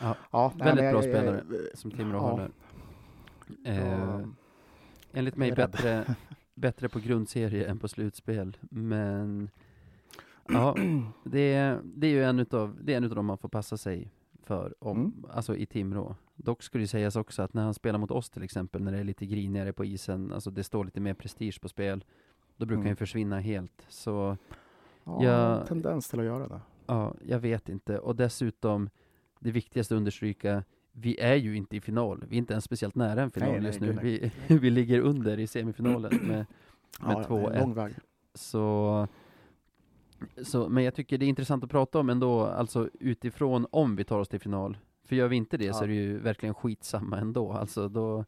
Ja, ja, nej, väldigt men bra jag- jag- spelare. som Timrå ja, har nu. Eh, så- enligt mig bättre, bättre på grundserie än på slutspel, men ja, det, är- det är ju en utav, det är en utav dem man får passa sig för, om, Mm. alltså i Timrå. Dock skulle det sägas också att när han spelar mot oss till exempel, när det är lite grinigare på isen, alltså det står lite mer prestige på spel, då brukar Mm. han försvinna helt. Så Ja, Jag- tendens till att göra det. ja, jag vet inte. Och dessutom, det viktigaste att understryka, vi är ju inte i final. Vi är inte ens speciellt nära en final Nej, nej, just nu. gud, Vi, vi ligger under i semifinalen med, med Ja, ja, det är en 2-1. lång väg. Så, så, men jag tycker det är intressant att prata om ändå, alltså utifrån om vi tar oss till final. För gör vi inte det så Ja. är det ju verkligen skitsamma ändå. Alltså då,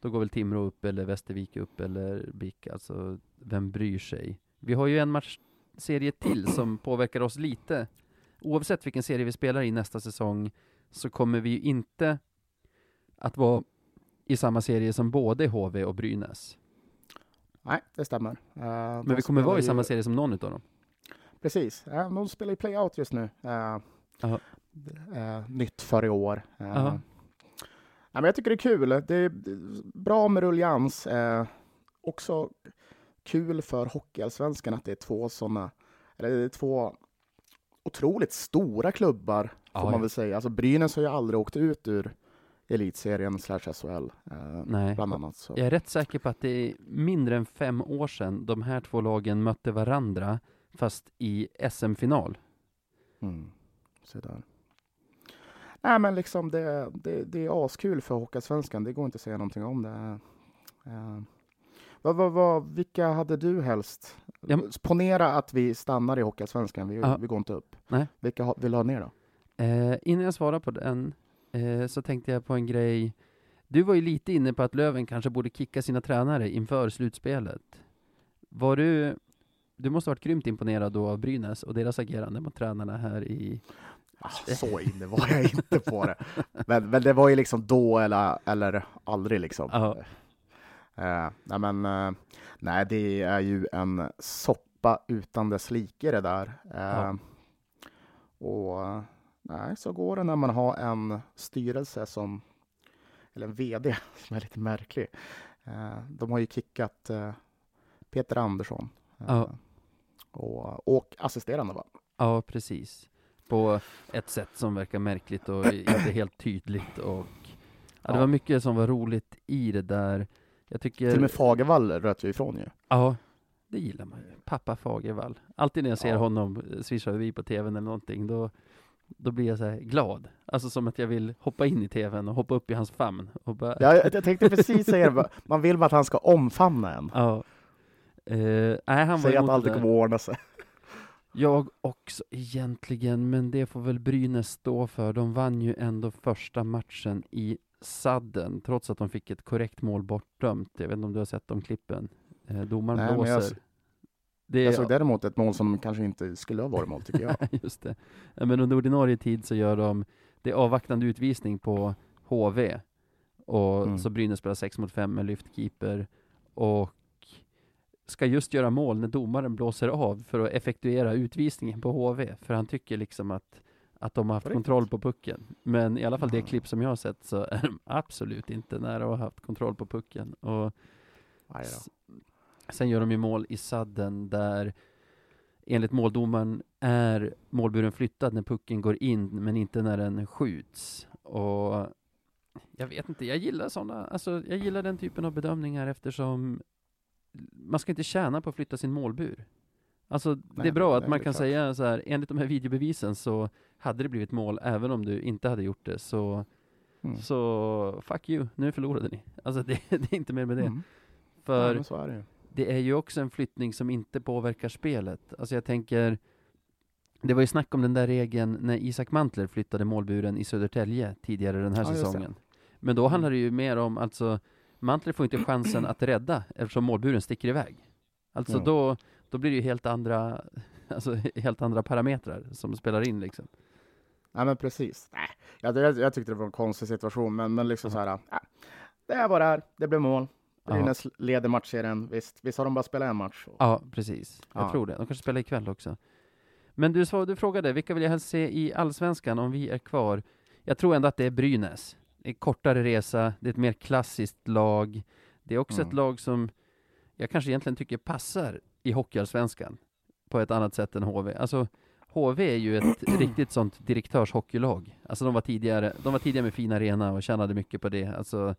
då går väl Timrå upp eller Västervik upp eller BIK, alltså vem bryr sig? Vi har ju en matchserie till som påverkar oss lite. Oavsett vilken serie vi spelar i nästa säsong så kommer vi ju inte att vara i samma serie som både HV och Brynäs. Nej, det stämmer. Uh, Men vi kommer vara i samma serie som någon utav dem. Precis. Uh, de spelar ju playout just nu. Uh, uh, nytt för i år. Uh, ja, men jag tycker det är kul. Det är bra med ruljans. Uh, också kul för Hockeyallsvenskan att det är två sådana, eller det är två otroligt stora klubbar, får Ja, man väl säga. Alltså Brynäs har ju aldrig åkt ut ur elitserien slash SHL, uh, Nej. bland annat. Så. Jag är rätt säker på att det är mindre än fem år sedan de här två lagen mötte varandra, fast i SM-final. Mm. Så där. Nej, men liksom det, det, det är askul för Hockeyallsvenskan. Det går inte att säga någonting om det. Uh, vad, vad, vad, vilka hade du helst? Ja. Ponera att vi stannar i Hockeyallsvenskan. Vi, Ja. vi går inte upp. Nej. Vilka ha, vill du ha ner då? Eh, innan jag svarar på den, eh, så tänkte jag på en grej. Du var ju lite inne på att Löven kanske borde kicka sina tränare inför slutspelet. Var du, du måste ha varit grymt imponerad då av Brynäs och deras agerande mot tränarna här i... Ah, så inne var jag inte på det. Men, men det var ju liksom då eller, eller aldrig liksom. Ja. Eh, nej, men, eh, nej, det är ju en soppa utan dess like det där. Eh, Ja. Och nej, så går det när man har en styrelse som, eller en VD som är lite märklig. Eh, de har ju kickat eh, Peter Andersson eh, Ja. och, och assisterande va? Ja, precis. På ett sätt som verkar märkligt och inte helt tydligt och... Ja, det var mycket som var roligt i det där. Jag tycker... Till och med Fagervall röt ju ifrån ju. Ja, det gillar man ju. Pappa Fagervall. Alltid när jag ser Ja. honom eh, swisha förbi på tvn eller någonting, då, då blir jag så här glad. Alltså som att jag vill hoppa in i tvn och hoppa upp i hans famn. Och bara, Ja, jag, tänkte precis säga det, man vill bara att han ska omfamna en. ja. Eh, nej, han var Säga att allt kommer ordna sig. Jag också egentligen, men det får väl Brynäs stå för. De vann ju ändå första matchen i sadden, trots att de fick ett korrekt mål bortdömt. Jag vet inte om du har sett de klippen? Eh, domaren Nej, jag blåser. s- Det är, Jag såg däremot ett mål som kanske inte skulle ha varit mål, tycker jag. Just det. Men under ordinarie tid så gör de, det är avvaktande utvisning på HV. Och Mm. så Brynäs spelar 6 mot 5 med lyftkeeper. Och ska just göra mål när domaren blåser av för att effektuera utvisningen på HV. För han tycker liksom att, att de har haft kontroll på pucken. Men i alla fall det Aha. klipp som jag har sett så är de absolut inte nära att ha haft kontroll på pucken. Och Sen gör de ju mål i sadden där enligt måldomaren är målburen flyttad när pucken går in men inte när den skjuts. Och jag vet inte, jag gillar sådana, alltså jag gillar den typen av bedömningar eftersom man ska inte tjäna på att flytta sin målbur. Alltså det Nej, är bra det att man kan klart. säga så här, enligt de här videobevisen så hade det blivit mål även om du inte hade gjort det, så, Mm. så fuck you, nu förlorade ni. Alltså det, det är inte mer med det. Mm. För Ja, är det det är ju också en flyttning som inte påverkar spelet. Alltså jag tänker, det var ju snack om den där regeln när Isak Mantler flyttade målburen i Södertälje tidigare den här Ja, det. säsongen. Men då handlar det ju mer om, alltså, Mantler får inte chansen att rädda eftersom målburen sticker iväg. Alltså Ja. då, då blir det ju helt andra, alltså helt andra parametrar som spelar in liksom. Nej, men precis. Nej, jag, jag, jag tyckte det var en konstig situation, men, men liksom så här, ja, det är vad det är. Det blev mål. Ja. Brynäs leder matchserien. Visst, visst har de bara spelat en match. Ja, precis. Jag Ja. tror det. De kanske spelar ikväll också. Men du, du frågade, vilka vill jag helst se i Allsvenskan om vi är kvar? Jag tror ändå att det är Brynäs. Det är kortare resa, det är ett mer klassiskt lag. Det är också Mm. ett lag som jag kanske egentligen tycker passar i Hockeyallsvenskan på ett annat sätt än HV. Alltså, HV är ju ett riktigt sånt direktörshockeylag. Alltså de var tidigare, de var tidigare med fin arena och tjänade mycket på det. Alltså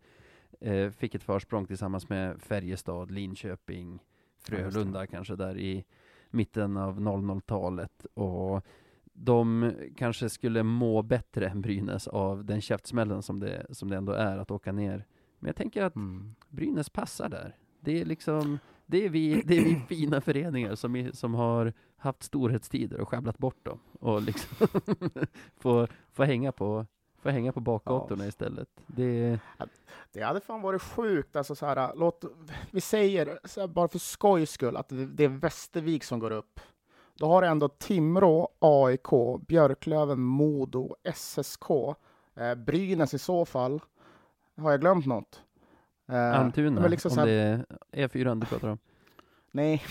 eh, fick ett försprång tillsammans med Färjestad, Linköping, Frölunda ja, kanske där i mitten av 00-talet. Och de kanske skulle må bättre än Brynäs av den käftsmällen som det, som det ändå är att åka ner. Men jag tänker att mm. Brynäs passar där. Det är liksom, det är vi, det är vi fina föreningar som, som har haft storhetstider och sjabblat bort dem och liksom få, få hänga på få hänga på bakgatorna ja. istället. Det... det hade fan varit sjukt. Alltså så här, låt, vi säger, här, bara för skojs skull, att det, det är Västervik som går upp. Då har du ändå Timrå, AIK, Björklöven, Modo, SSK, eh, Brynäs i så fall. Har jag glömt något? Eh, Almtuna, liksom om här... det är E4 du pratar om. Nej,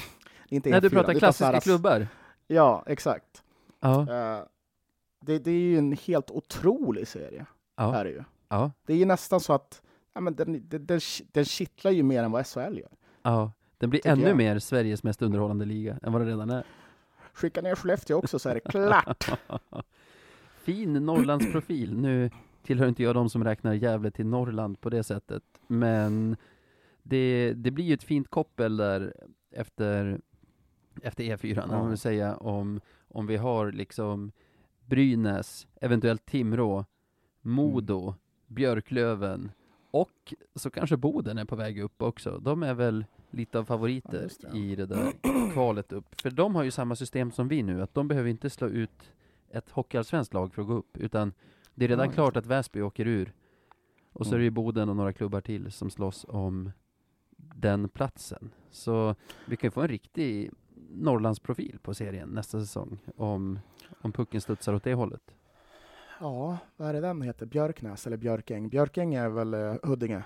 inte E4. Nej, du pratar klassiska här... klubbar? Ja, exakt. Ja. Eh, det, det, är ju en helt otrolig serie. Ja. Är det, ju. Ja. det är ju nästan så att ja, men den, den, den, den kittlar ju mer än vad SHL gör. Ja, den blir ännu jag. mer Sveriges mest underhållande liga än vad det redan är. Skicka ner Skellefteå också så är det klart. fin Norrlandsprofil. Nu tillhör inte jag de som räknar Gävle till Norrland på det sättet, men det, det blir ju ett fint koppel där efter, efter E4, ja. man vill säga, om, om vi har liksom Brynäs, eventuellt Timrå, Modo, mm. Björklöven och så kanske Boden är på väg upp också. De är väl lite av favoriter ja, det. i det där kvalet upp. För de har ju samma system som vi nu, att de behöver inte slå ut ett hockeyallsvenskt lag för att gå upp, utan det är redan klart att Väsby åker ur. Och så mm. är det ju Boden och några klubbar till som slåss om den platsen. Så vi kan ju få en riktig Norrlandsprofil på serien nästa säsong om, om pucken studsar åt det hållet. Ja, vad är det den heter? Björknäs eller Björkäng? Björkäng är väl uh, Huddinge?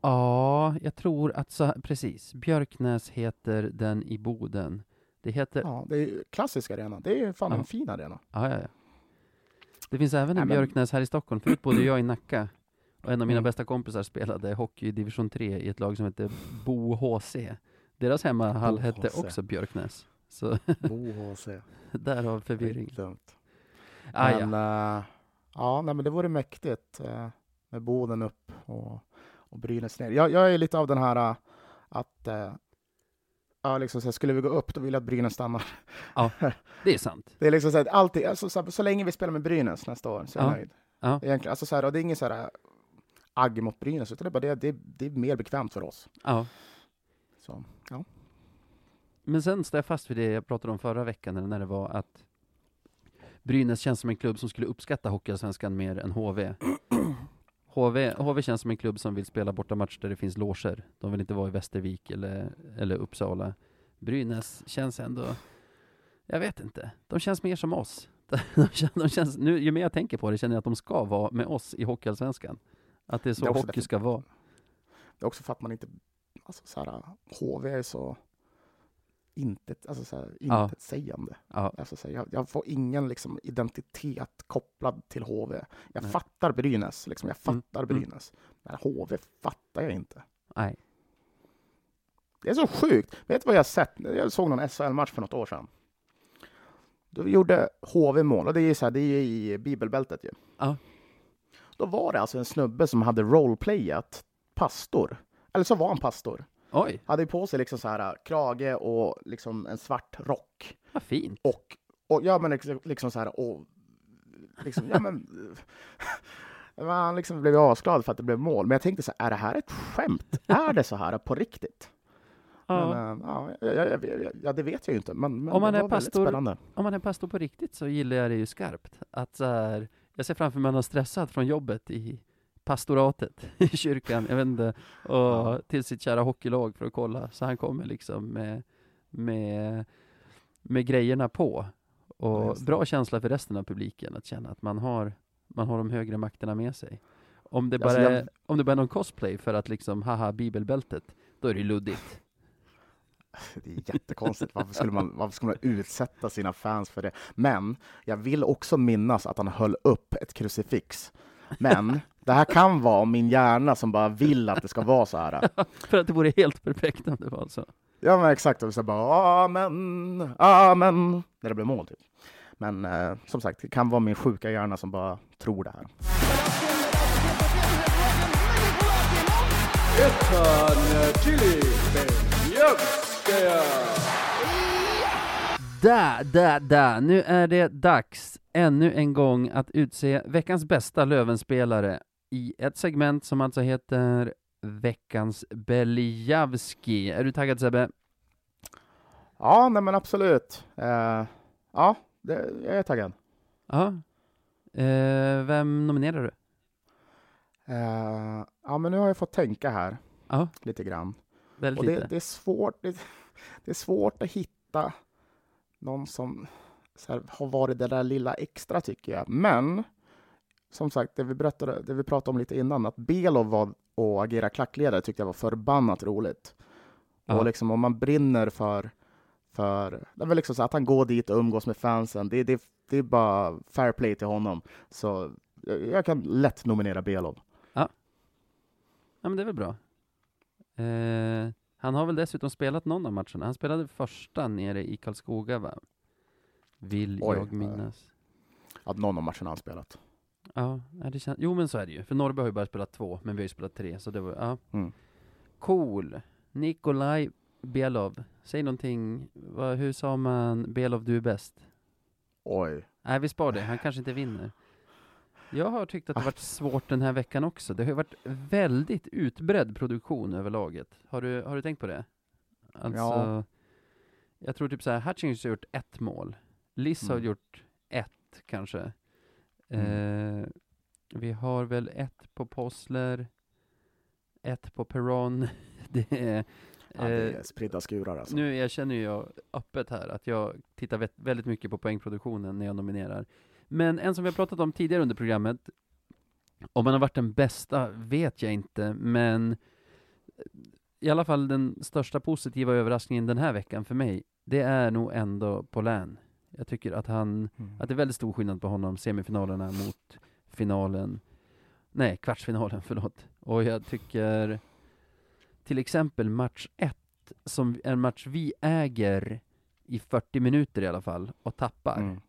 Ja, jag tror att så, precis. Björknäs heter den i Boden. Det heter... Ja, det är klassisk arena. Det är fan ja. en fin arena. Ja, ja, ja. Det finns även en Björknäs här i Stockholm. Förut bodde jag i Nacka. Och en av mina mm. bästa kompisar spelade hockey i division 3 i ett lag som heter Bo HC. Deras hemmahall hette också Björknäs. Så Bo HC. Därav förvirring. Dumt. Ah, men, ja. Uh, ja, nej, men det vore mäktigt uh, med Boden upp och, och Brynäs ner. Jag, jag är lite av den här uh, att Ja, liksom så skulle vi gå upp, då vill jag att Brynäs stannar. Ja, det är sant. det är liksom så att alltid, alltså, så, så, länge vi spelar med Brynäs nästa år, så är jag ja. nöjd. Ja. Egentligen, alltså, så här, och det är inget så här agg mot Brynäs, utan det är bara det, det, det är mer bekvämt för oss. Ja. Så, ja. Men sen står jag fast vid det jag pratade om förra veckan, när det var att Brynäs känns som en klubb som skulle uppskatta Hockeyallsvenskan mer än HV. HV, HV känns som en klubb som vill spela borta match där det finns loger. De vill inte vara i Västervik eller, eller Uppsala. Brynäs känns ändå, jag vet inte, de känns mer som oss. De känns, de känns, nu, ju mer jag tänker på det känner jag att de ska vara med oss i Hockeyallsvenskan. Att det är så det är hockey ska vara. Det är också för att man inte, alltså så här, HV är så intet, alltså så här, intetsägande. Ja. Alltså så här, jag, jag, får ingen liksom, identitet kopplad till HV. Jag Nej. fattar Brynäs, liksom, jag mm, fattar mm. Brynäs. Men HV fattar jag inte. Nej. Det är så sjukt. Vet du vad jag sett? Jag såg någon SHL-match för något år sedan. Då gjorde HV mål, och det är, så här, det är i bibelbältet ju. Ja. Då var det alltså en snubbe som hade roleplayat pastor. Eller så var han pastor. Oj. Hade på sig liksom så här äh, krage och liksom en svart rock. Vad fint. Och, och ja, men liksom, liksom så här och liksom, ja men han liksom blev asglad för att det blev mål. Men jag tänkte så här, är det här ett skämt? är det så här på riktigt? Ja. Men, äh, ja, ja, ja, ja, det vet jag ju inte, men, men om man det var är pastor, spännande. Om man är pastor på riktigt så gillar jag det ju skarpt. Att så här, jag ser framför mig att man är stressad från jobbet i pastoratet i kyrkan, jag vet inte, och till sitt kära hockeylag för att kolla. Så han kommer liksom med, med, med grejerna på. Och bra känsla för resten av publiken att känna att man har, man har de högre makterna med sig. Om det bara, alltså, jag... är, om det bara är någon cosplay för att liksom, haha, bibelbältet, då är det luddigt. Det är jättekonstigt. Varför skulle, man, varför skulle man utsätta sina fans för det? Men jag vill också minnas att han höll upp ett krucifix. Men det här kan vara min hjärna som bara vill att det ska vara så här. för att det vore helt perfekt om det var så. Ja men exakt, och så bara amen, amen, när det blev mål typ. Men eh, som sagt, det kan vara min sjuka hjärna som bara tror det här. Da, da, da. Nu är det dags ännu en gång att utse veckans bästa Lövenspelare i ett segment som alltså heter Veckans Belijavski. Är du taggad Sebbe? Ja, nej men absolut. Eh, ja, det, jag är taggad. Ja. Eh, vem nominerar du? Eh, ja, men nu har jag fått tänka här Ja, lite grann. väldigt Och det, lite. det, är svårt, det, det är svårt att hitta någon som här, har varit det där lilla extra tycker jag. Men som sagt, det vi, berättade, det vi pratade om lite innan, att Belov var och agera klackledare tyckte jag var förbannat roligt. Ja. Och liksom om man brinner för, för det väl liksom så att han går dit och umgås med fansen, det, det, det är bara fair play till honom. Så jag, jag kan lätt nominera Belov. Ja, men det är väl bra. Eh, han har väl dessutom spelat någon av matcherna. Han spelade första nere i Karlskoga, va? Vill Oj, jag minnas. Att någon av matcherna han spelat. Ja, det kän- jo men så är det ju. För Norrby har ju bara spelat två, men vi har ju spelat tre, så det var, ja. Mm. Cool. Nikolaj Belov. Säg någonting. Vad, hur sa man Belov, du är bäst? Oj. Nej, vi spar det. Han kanske inte vinner. Jag har tyckt att det varit svårt den här veckan också. Det har ju varit väldigt utbredd produktion över laget. Har du, har du tänkt på det? Alltså, Ja. jag tror typ så här, Hutchings har gjort ett mål. Liss har Mm. gjort ett, kanske. Mm. Eh, vi har väl ett på Possler, ett på Perron. det är, Ja, det eh, är spridda skurar alltså. nu erkänner jag öppet här att jag tittar vä- väldigt mycket på poängproduktionen när jag nominerar. Men en som vi har pratat om tidigare under programmet, om man har varit den bästa vet jag inte, men i alla fall den största positiva överraskningen den här veckan för mig, det är nog ändå Paulin. Jag tycker att han, Mm. att det är väldigt stor skillnad på honom, semifinalerna mot finalen, nej, kvartsfinalen, förlåt. Och jag tycker till exempel match ett, som är en match vi äger i 40 minuter i alla fall, och tappar. Mm.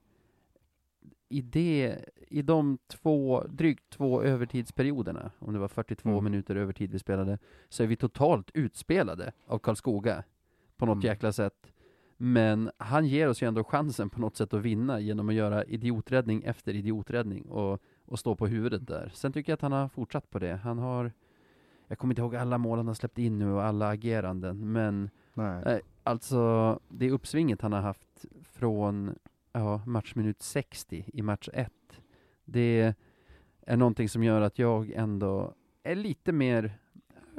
I, det, I de två, drygt två övertidsperioderna, om det var 42 Mm. minuter övertid vi spelade, så är vi totalt utspelade av Karlskoga på något Mm. jäkla sätt. Men han ger oss ju ändå chansen på något sätt att vinna genom att göra idioträddning efter idioträddning och, och stå på huvudet där. Sen tycker jag att han har fortsatt på det. Han har, jag kommer inte ihåg alla mål han har släppt in nu och alla ageranden, men Nej. Nej, alltså det uppsvinget han har haft från ja, matchminut 60 i match 1, det är någonting som gör att jag ändå är lite mer,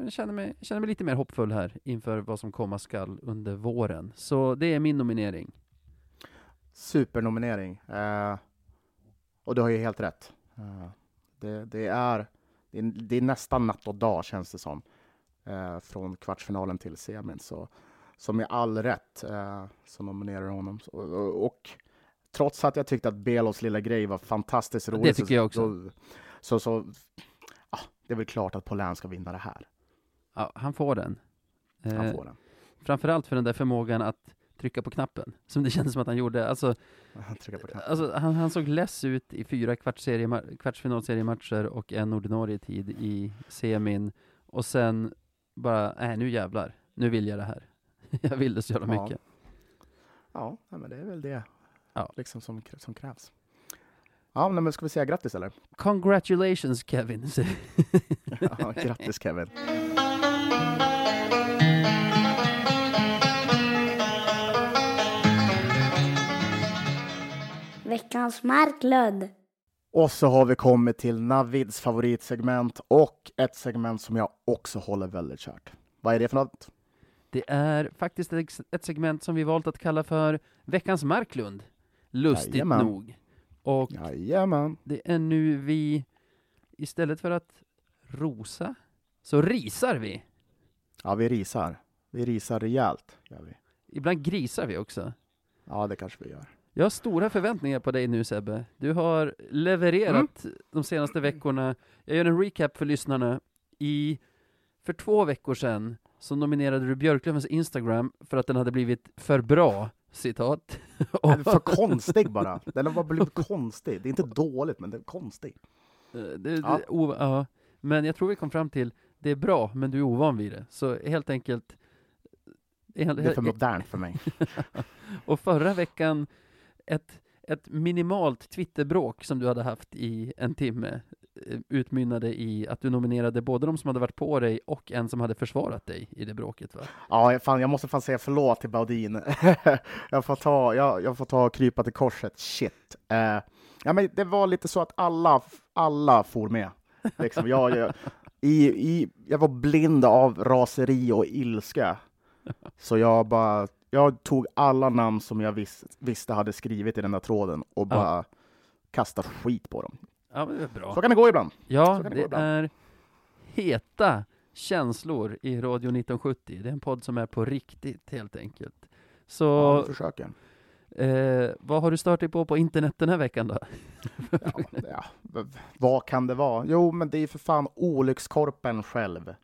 jag känner mig, känner mig lite mer hoppfull här inför vad som komma skall under våren. Så det är min nominering. Supernominering. Eh, och du har ju helt rätt. Eh, det, det, är, det, är, det är nästan natt och dag känns det som. Eh, från kvartsfinalen till semin. Så, så med all rätt eh, så nominerar honom. Så, och, och trots att jag tyckte att Belos lilla grej var fantastiskt rolig. Det tycker jag också. Så, så, så ja, det är väl klart att Paulin ska vinna det här. Ja, han får den. Han Eh, får den. framförallt för den där förmågan att trycka på knappen, som det kändes som att han gjorde. Alltså, Han. Alltså, han, han såg less ut i fyra kvartsfinalseriematcher och en ordinarie tid i semin. Och sen bara, nej nu jävlar, nu vill jag det här. jag vill det så jävla Ja. mycket. Ja, nej, men det är väl det Ja. liksom som, som krävs. Ja, men ska vi säga grattis eller? Congratulations Kevin! Ja, grattis Kevin. Veckans Marklund. Och så har vi kommit till Navids favoritsegment och ett segment som jag också håller väldigt kärt. Vad är det för något? det är faktiskt ett, ett segment som vi valt att kalla för Veckans Marklund. Lustigt Jajamän. nog. Och Jajamän. det är nu vi, istället för att rosa, så risar vi. Ja, vi risar. Vi risar rejält. Gör vi. Ibland grisar vi också. Ja, det kanske vi gör. Jag har stora förväntningar på dig nu Sebbe. Du har levererat de senaste veckorna. Jag gör en recap för lyssnarna. I, för två veckor sedan så nominerade du Björklövens Instagram för att den hade blivit för bra, citat. För konstig bara. Den har bara blivit konstig. Det är inte dåligt, men det är konstig. Eh, det, Ja. det, o, ja. Men jag tror vi kom fram till, det är bra, men du är ovan vid det. Så helt enkelt... helt- Det är för modernt för mig. och förra veckan, ett, ett minimalt Twitterbråk som du hade haft i en timme eh, utmynnade i att du nominerade både de som hade varit på dig och en som hade försvarat dig i det bråket va? Ja, fan, jag måste fan säga förlåt till Baudin. jag, får ta, jag, jag får ta och krypa till korset. Shit. Uh, ja, men det var lite så att alla, alla for med. Liksom, jag, jag, i, i, jag var blind av raseri och ilska. Så jag bara, jag tog alla namn som jag vis, visste hade skrivit i den där tråden och bara kastade skit på dem. Ja, men det är bra. Så kan det gå ibland. Ja, det det ibland. är heta känslor i Radio 1970. Det är en podd som är på riktigt helt enkelt. Ja, Så vi försöker. eh, vad har du stört dig på på internet den här veckan då? Ja, ja, vad kan det vara? Jo, men det är för fan olyckskorpen själv.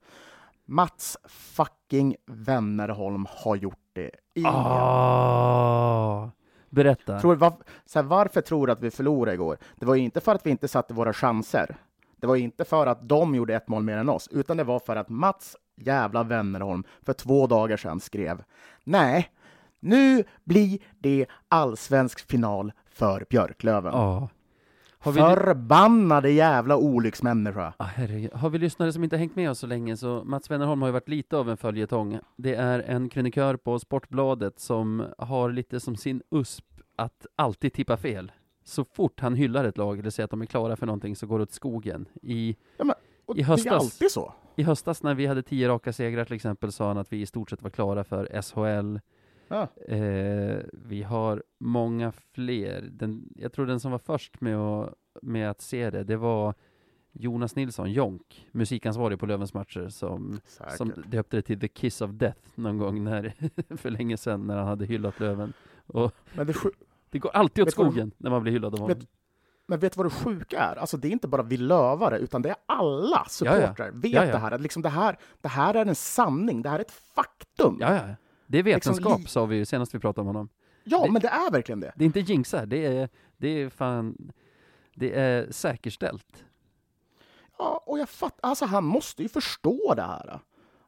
Mats fucking Wennerholm har gjort det igen. Ah, berätta. Tror, var, här, varför tror du att vi förlorade igår? Det var ju inte för att vi inte satte våra chanser. Det var inte för att de gjorde ett mål mer än oss, utan det var för att Mats jävla Wennerholm för två dagar sedan skrev Nej, nu blir det allsvensk final för Björklöven. Ja. Har vi, Förbannade jävla olycksmänniska. ah, herregud. har vi lyssnare som inte hängt med oss så länge så Mats Wennerholm har ju varit lite av en följetong. Det är en krönikör på Sportbladet som har lite som sin USP att alltid tippa fel. Så fort han hyllar ett lag eller säger att de är klara för någonting så går det åt skogen. I, Och I Det är höstas- alltid så. I höstas när vi hade tio raka segrar till exempel sa han att vi i stort sett var klara för SHL. Ja. Eh, vi har många fler. Den, jag tror den som var först med att, med att se det, det var Jonas Nilsson, Jonk, musikansvarig på Lövens matcher, som, Säkert. som döpte det till The Kiss of Death någon gång när, för länge sedan när han hade hyllat Löven. Och Men, det, det går alltid åt Vet skogen när man blir hyllad av honom. vet, men vet du vad det sjuka är? Alltså, det är inte bara vi lövare, utan det är alla supportrar vet Ja, ja. det här. Att liksom det här. Det här är en sanning, det här är ett faktum. Ja, ja. Det är vetenskap li- sa vi ju senast vi pratade om honom. Ja, Det- men det är verkligen det. Det är inte jinxar, det är, det är fan, det är säkerställt. Ja, och jag fattar, alltså han måste ju förstå det här.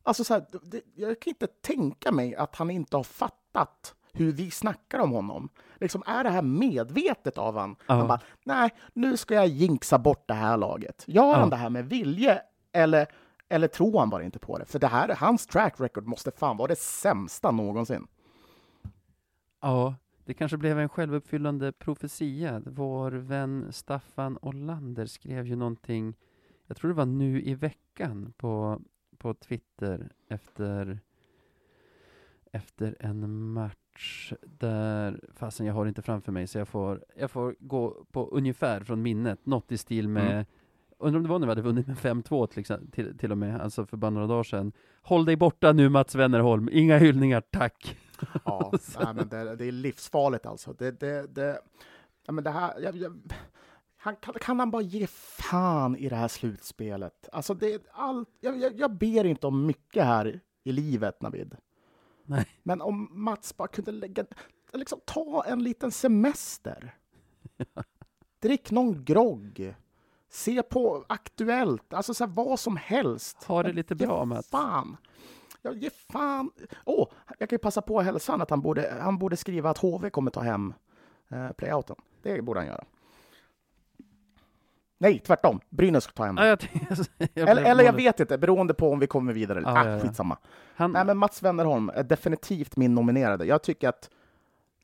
Alltså så här, det, jag kan inte tänka mig att han inte har fattat hur vi snackar om honom. Liksom, är det här medvetet av han? Ja. Han bara, nej, nu ska jag jinxa bort det här laget. Gör Ja. han det här med vilje eller, eller tror han bara inte på det? För det här, hans track record måste fan vara det sämsta någonsin. Ja, det kanske blev en självuppfyllande profetia. Vår vän Staffan Olander skrev ju någonting, jag tror det var nu i veckan på, på Twitter efter, efter en match där, fasen jag har inte framför mig så jag får, jag får gå på ungefär från minnet, något i stil med Mm. Undrar om det var när vi hade vunnit med 5-2 till, exempel- till, till och med, alltså för bara några dagar sedan. Håll dig borta nu Mats Wennerholm, inga hyllningar, tack! Ja, nej, men det, det är livsfarligt alltså. Det, det, det, ja, men det här, jag, jag, han, kan, kan han bara ge fan i det här slutspelet? Alltså det, all, jag, jag, jag ber inte om mycket här i livet, Navid. Nej. Men om Mats bara kunde lägga, liksom, ta en liten semester. Drick någon grogg. Se på Aktuellt, alltså så här, vad som helst. Ha det lite bra, Mats. Fan. Ja, ge fan. Åh, jag kan ju passa på att hälsa att han borde, han borde skriva att HV kommer ta hem eh, playouten. Det borde han göra. Nej, tvärtom. Brynäs ska ta hem Ja, jag, jag, jag Eller, eller jag vet inte, beroende på om vi kommer vidare. Ja, ah, ja, ja. skitsamma. Han, Nej, men Mats Wennerholm är definitivt min nominerade. Jag tycker att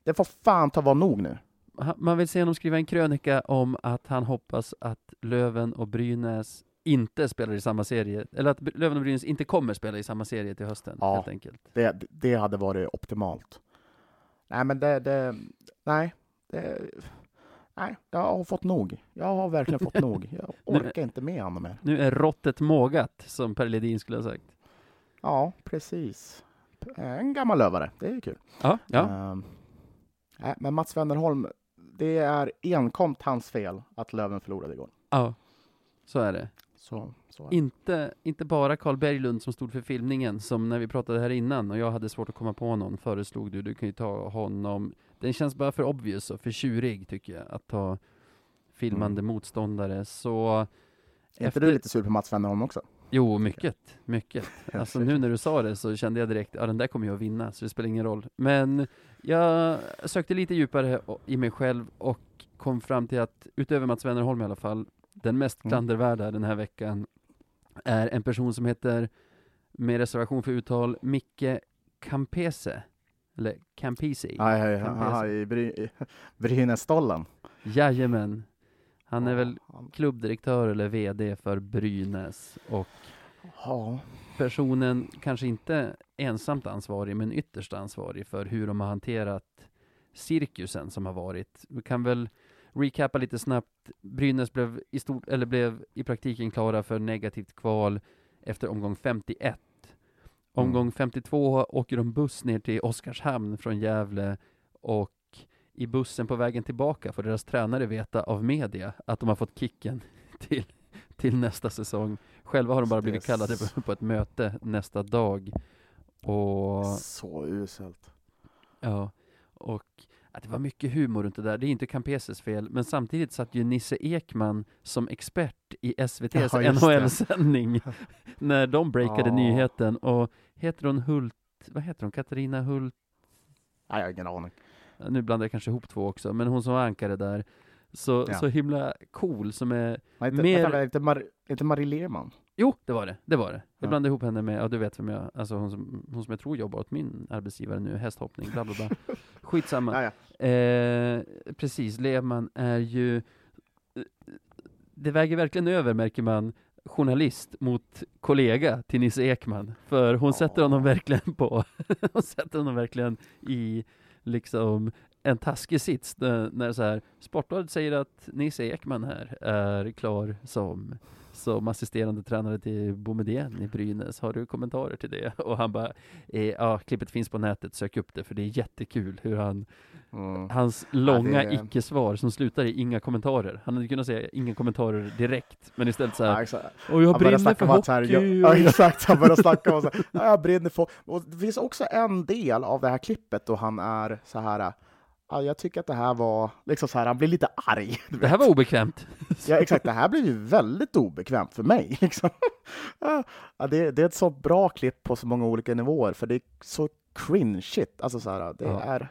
det får fan ta vara nog nu. Man vill se honom skriva en krönika om att han hoppas att Löven och Brynäs inte spelar i samma serie, eller att Löven och Brynäs inte kommer spela i samma serie till hösten, Ja. helt enkelt. Det, det hade varit optimalt. Nej, men det... det nej, det, nej, jag har fått nog. Jag har verkligen fått nog. Jag orkar inte med honom mer. Nu är råttet mågat, som Per Ledin skulle ha sagt. Ja, precis. En gammal lövare. Det är kul. Ja, ja. Ehm, nej, men Mats Wennerholm, det är enkomt hans fel att Löven förlorade igår. ja. Så är det. Så, så. är det. Inte, inte bara Carl Berglund som stod för filmningen, som när vi pratade här innan och jag hade svårt att komma på någon, föreslog du, du kan ju ta honom. Den känns bara för obvious och för tjurig tycker jag, att ta filmande motståndare. Så Är inte du lite sur på Mats Wennerholm också? Jo, mycket, mycket. Alltså nu när du sa det så kände jag direkt, ja den där kommer jag att vinna, så det spelar ingen roll. Men jag sökte lite djupare i mig själv och kom fram till att, utöver Mats Wennerholm i alla fall, den mest Mm. klandervärda den här veckan är en person som heter, med reservation för uttal, Micke Campese. Eller Campisi. Har i Bry-. Jajamän. Han är väl klubbdirektör eller VD för Brynäs och Ja. Personen kanske inte ensamt ansvarig, men ytterst ansvarig för hur de har hanterat cirkusen som har varit. Vi kan väl recapa lite snabbt. Brynäs blev i, stort, eller blev i praktiken klara för negativt kval efter omgång 51. Omgång Mm. 52 åker de buss ner till Oskarshamn från Gävle och i bussen på vägen tillbaka får deras tränare veta av media att de har fått kicken till, till nästa säsong. Själva har de bara blivit kallade på, ett möte nästa dag. Och Så uselt. Ja, och att det var mycket humor runt det där. Det är inte Campeses fel, men samtidigt satt ju Nisse Ekman som expert i SVTs Ja. NHL-sändning när de breakade Ja. nyheten. Och heter hon Hult, vad heter hon, Katarina Hult? Nej, jag har ingen aning. Nu blandar jag kanske ihop två också, men hon som var ankare där. Så, Ja. så himla cool som är, Nej, inte, Mer- vänta, inte, Mar- inte Marie Lerman? jo det var det, det var det. Jag Ja. blandade ihop henne med, ja du vet vem jag, alltså hon som, hon som jag tror jobbar åt min arbetsgivare nu, hästhoppning, bla bla bla. Skitsamma. Ja. Eh, precis, Lehmann är ju... Det väger verkligen över, märker man, journalist mot kollega till Nisse Ekman. För hon Ja. sätter honom verkligen på... hon sätter honom verkligen i liksom en taskig sits när, när så här, Sportbladet säger att Nisse Ekman här är klar som, som assisterande tränare till Boumedienne i Brynäs. Har du kommentarer till det? Och han bara, eh, ja, klippet finns på nätet, sök upp det för det är jättekul hur han Mm. Hans långa det- icke-svar som slutar i inga kommentarer. Han hade kunnat säga inga kommentarer direkt, men istället så Ja, här, exakt. och jag Han brinner för så här, hockey. jag, ja, exakt, han börjar snacka om så här, ja, jag brinner för Och det finns också en del av det här klippet då han är så här, ja, jag tycker att det här var, liksom så här, han blir lite arg. det här var obekvämt. Ja, exakt, det här blir ju väldigt obekvämt för mig. Liksom. Ja, det, det är ett så bra klipp på så många olika nivåer, för det är så cringe-shit. Alltså så här, det, Ja. är,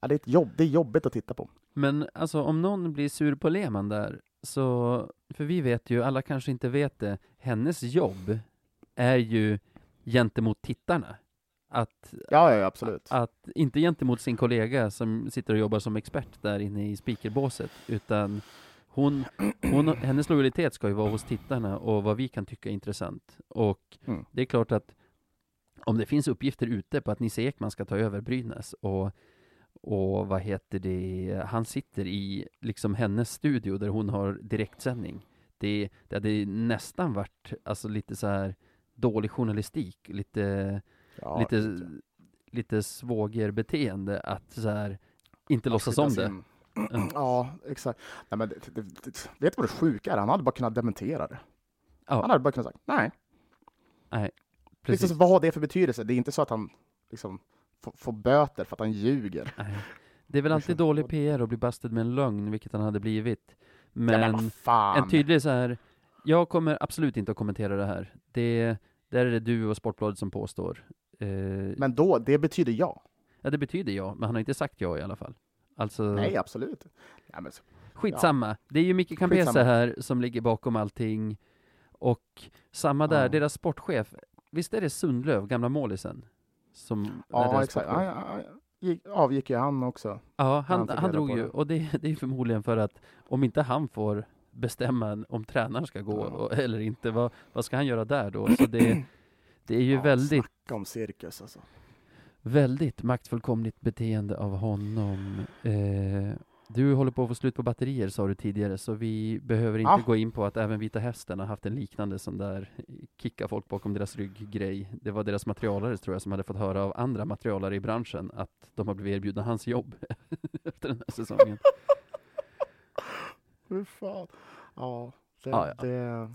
ja, det, är ett jobb, det är jobbigt att titta på. Men alltså om någon blir sur på Lehmann där, så, för vi vet ju, alla kanske inte vet det, hennes jobb är ju gentemot tittarna. Att, Ja, ja, absolut. att inte gentemot sin kollega som sitter och jobbar som expert där inne i speakerbåset, utan hon, hon, hennes lojalitet ska ju vara hos tittarna och vad vi kan tycka är intressant. Och Mm. det är klart att om det finns uppgifter ute på att Nisse Ekman ska ta över Brynäs och, och vad heter det, han sitter i liksom hennes studio där hon har direktsändning. Det, det hade nästan varit alltså lite så här dålig journalistik, lite Ja, lite, ja. lite svågerbeteende att så här, inte låtsas om det. Sin- Ja, exakt. Nej, men det, det, det, vet du vad det sjuka är? Han hade bara kunnat dementera det. Ja. Han hade bara kunnat säga nej. Precis. Liksom, vad har det för betydelse? Det är inte så att han liksom, får, böter för att han ljuger. Nej. Det är väl alltid Liksom. dålig PR att bli bastad med en lögn, vilket han hade blivit. ja, men Men vad fan. en tydlig så här, jag kommer absolut inte att kommentera det här. Det, där är det du och Sportbladet som påstår. Eh, Men då, det betyder ja. ja, det betyder ja, men han har inte sagt ja i alla fall. Alltså, Nej, absolut. Ja, men, skitsamma. Det är ju Micke Campese Skitsamma. här som ligger bakom allting. Och samma där, Ja. deras sportchef, visst är det Sundlöv, gamla målisen? Som ja, exakt. Ja, ja, ja, gick, avgick ju han också. Ja, han, han drog ju, det. och det, det är förmodligen för att om inte han får bestämma om tränaren ska gå Ja. och, eller inte, vad, vad ska han göra där då? Så det, det är ju Ja, väldigt, Snacka om cirkus alltså. väldigt maktfullkomligt beteende av honom. Eh, du håller på att få slut på batterier sa du tidigare, så vi behöver inte Ja. gå in på att även Vita Hästen har haft en liknande sån där kicka folk bakom deras rygg-grej. Det var deras materialare tror jag som hade fått höra av andra materialare i branschen att de har blivit erbjudna hans jobb efter den här säsongen. Hur fan. Ja, det, Ja, ja. det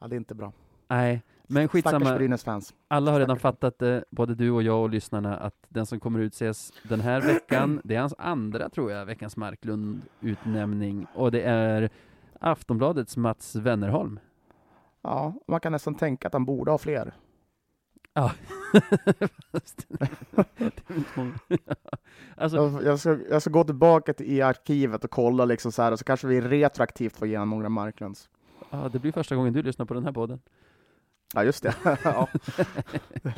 Ja, det är inte bra. Nej, men skitsamma. Brynäs-fans. Alla har redan Stackars. fattat det, både du och jag och lyssnarna, att den som kommer utses den här veckan, det är hans andra, tror jag, veckans Marklund-utnämning. Och det är Aftonbladets Mats Wennerholm. Ja, man kan nästan tänka att han borde ha fler. Ja. Alltså, Jag, jag, ska, jag ska gå tillbaka till, i arkivet och kolla liksom så här, och så kanske vi retroaktivt får igenom några Marklunds. ja, det blir första gången du lyssnar på den här podden. Ja, just det. ja.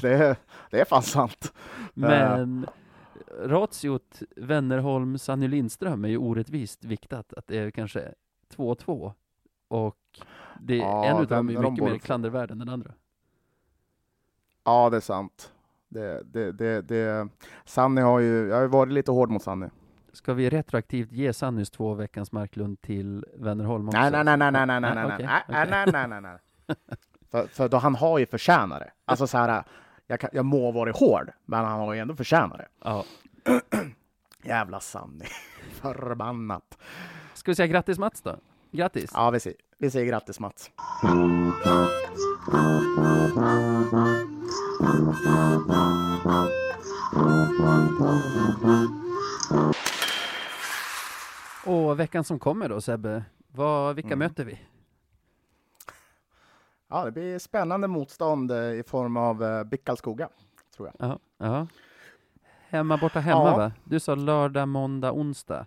det, är, det är fan sant. Men ratiot Wennerholm, Sanny Lindström är ju orättvist viktat, att det är kanske 2-2. Och det, Ja, en utav dem är den- de mycket mer klandervärd än den andra. Ja, det är sant. Det, det, det, det. Sanny har ju, jag har varit lite hård mot Sanny. Ska vi retroaktivt ge Sannys två veckans Marklund till Wennerholm också? Nej, nej, nej, nej, nej, nej, nej, Nej, nej, okej, nej, okej. nej, nej, nej, nej. För, för då han har ju förtjänare. Alltså så här, jag, kan, jag må varit hård, men han har ju ändå förtjänare. Ja. Jävla Sanny. Förbannat. Ska vi säga grattis Mats då? Grattis! Ja, vi säger, vi säger grattis Mats. Och veckan som kommer då Sebbe, vad, vilka Mm. möter vi? Ja, det blir spännande motstånd eh, i form av uh, Bickalskoga, tror jag. Ja, ja. Hemma borta hemma Ja. va? Du sa lördag, måndag, onsdag.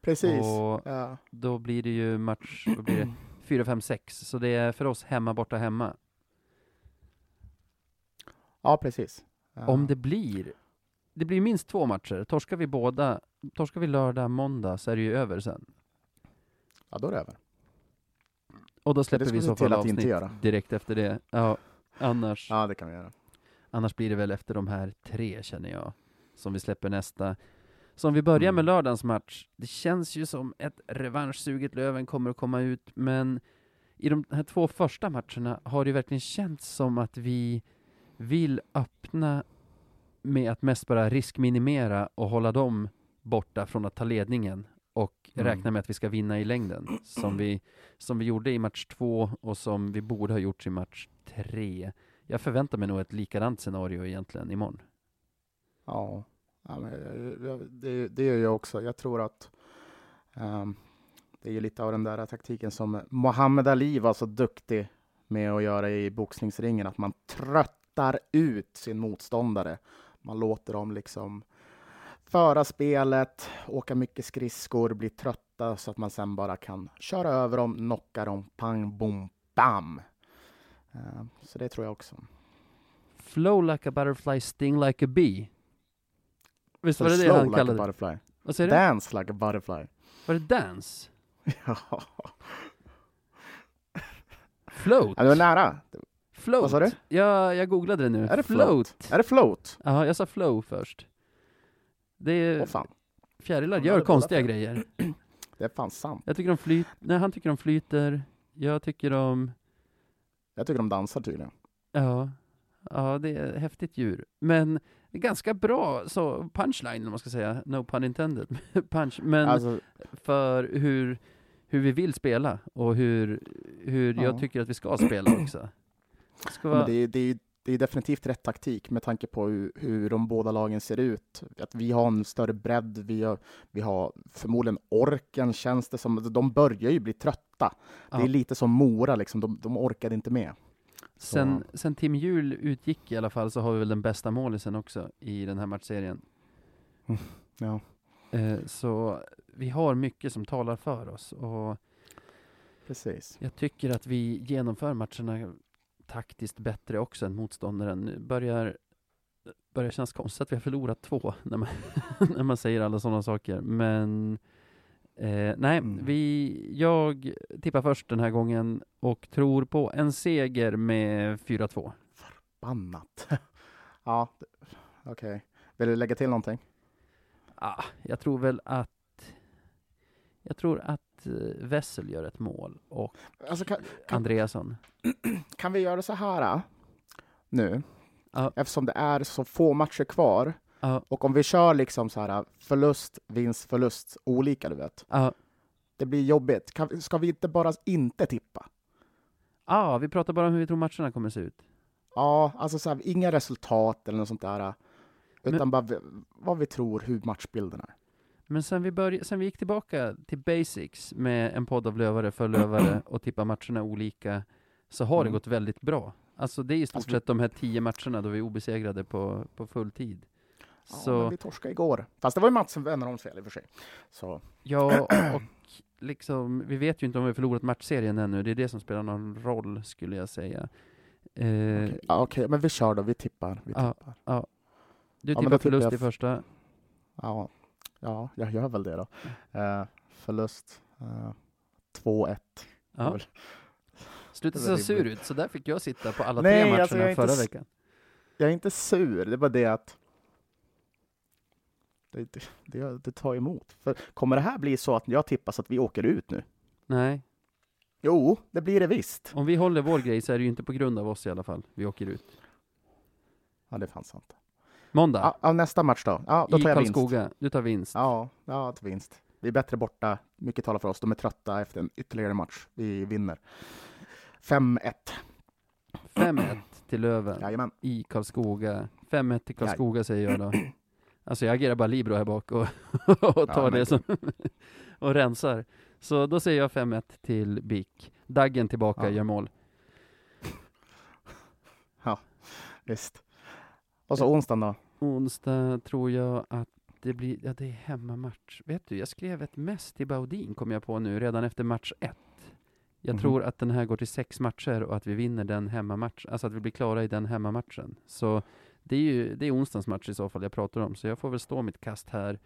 Precis. Och Ja. då blir det ju match, vad blir det? 4, 5, 6. Så det är för oss hemma borta hemma. ja, precis. Ja. Om det blir, det blir minst två matcher. Torskar vi båda, torskar vi lördag, måndag så är det ju över sen. Ja, då är det över. Och då släpper vi i så fall avsnitt direkt efter det. Ja, annars, Ja, det kan vi göra. annars blir det väl efter de här tre känner jag, som vi släpper nästa. Så om vi börjar Mm. med lördagens match, det känns ju som ett revanschsuget Löven kommer att komma ut, men i de här två första matcherna har det verkligen känts som att vi vill öppna med att mest bara riskminimera och hålla dem borta från att ta ledningen och Mm. räkna med att vi ska vinna i längden, som vi, som vi gjorde i match två och som vi borde ha gjort i match tre. Jag förväntar mig nog ett likadant scenario egentligen imorgon. Ja, men, det, det gör jag också. Jag tror att ehm, det är ju lite av den där taktiken som Muhammad Ali var så duktig med att göra i boxningsringen, att man tröttar ut sin motståndare. Man låter dem liksom föra spelet, åka mycket skridskor, bli trötta så att man sen bara kan köra över dem, knocka dem, pang, bom, bam. Ehm, så det tror jag också. Flow like a butterfly, sting like a bee. Visst Så var det det han like kallade a butterfly. Vad säger du? Dance like a butterfly. Var det dance? Ja. Float? Ja, det var nära. Float? Vad sa du? Ja, jag googlade det nu. Är det float? Är det float? Ja, jag sa flow först. Det är, Åh fan, fjärilar gör konstiga grejer. det är fan sant. Jag tycker de flyter, nej han tycker de flyter, jag tycker de, Jag tycker de dansar tydligen. ja, ja det är ett häftigt djur. Men ganska bra så punchline om man ska säga, no pun intended, punch, men Alltså, för hur, hur vi vill spela och hur, hur Ja. jag tycker att vi ska spela också. Det ska men det, är, det, är, det är definitivt rätt taktik med tanke på hur, hur de båda lagen ser ut. Att vi har en större bredd, vi har, vi har förmodligen orken känns det som. De börjar ju bli trötta. Det Ja. är lite som Mora, liksom. de, de orkade inte med. Så- sen, sen Tim Hjul utgick i alla fall så har vi väl den bästa målisen också i den här matchserien. Ja, Eh, så vi har mycket som talar för oss och precis. jag tycker att vi genomför matcherna taktiskt bättre också än motståndaren. Nu Börjar, börjar kännas konstigt att vi har förlorat två när man, när man säger alla sådana saker. Men eh, nej, Mm. vi, jag tippar först den här gången och tror på en seger med 4-2. Bannat. ja, okej. Vill du lägga till någonting? Ah, jag tror väl att jag tror att eh, Wessel gör ett mål och Alltså, kan, kan, Andreasson. kan vi göra så här äh, nu? Ja. Eftersom det är så få matcher kvar Ja, och om vi kör liksom så här äh, förlust, vinst, förlust, olika du vet. ja, Det blir jobbigt. Kan, ska vi inte bara inte tippa? Ah, vi pratar bara om hur vi tror matcherna kommer se ut. Ja, alltså så här, inga resultat eller något sånt där. Utan Men- bara vad vi tror, hur matchbilden är. Men sen vi, börj- sen vi gick tillbaka till basics med en podd av lövare för lövare och tippa matcherna olika, så har det Mm. gått väldigt bra. Alltså det är i stort Alltså sett de här tio matcherna då vi är obesegrade på, på full tid. Ja, Så, men vi torskade igår. Fast det var ju Mats Wennerholms fel i och för sig. Så, ja, och liksom, vi vet ju inte om vi förlorat matchserien ännu, det är det som spelar någon roll, skulle jag säga. Eh, okej, ja, okej, men vi kör då. Vi tippar. Vi Ja. tippar. Du Ja, men tippar tippar förlust jag i första. Ja, ja, jag gör väl det då. Eh, förlust eh, 2-1. Ja. väl- Sluta se så sur ut, så där fick jag sitta på alla Nej, tre matcherna alltså, inte förra veckan. Jag är inte sur, det är bara det att det, det, det, det tar emot. För kommer det här bli så att jag tippar så att vi åker ut nu? Nej, Jo, det blir det visst. om vi håller vår grej så är det ju inte på grund av oss i alla fall, vi åker ut. Ja, det är fan sant. Måndag, Ja, ja, nästa match då? Ja, då i tar jag vinst. Karlskoga, du tar vinst. Ja, ja, ett vinst. Vi är bättre borta. Mycket talar för oss. De är trötta efter en ytterligare match. Vi vinner. 5-1. 5-1 till Löven Jajamän. i Karlskoga. 5-1 till Karlskoga säger jag då. Alltså jag agerar bara libero här bak och, och tar men det som och rensar. Så då säger jag 5-1 till BIK. Daggen tillbaka Ja. gör mål. Visst. Och så onsdagen då? Onsdag tror jag att det blir, ja det är hemmamatch. Vet du, jag skrev ett mess till Baudin kom jag på nu, redan efter match ett. Jag Mhm. tror att den här går till sex matcher och att vi vinner den hemmamatch, alltså att vi blir klara i den hemmamatchen. Så det är ju, det är onsdagens match i så fall jag pratar om, så jag får väl stå mitt kast här.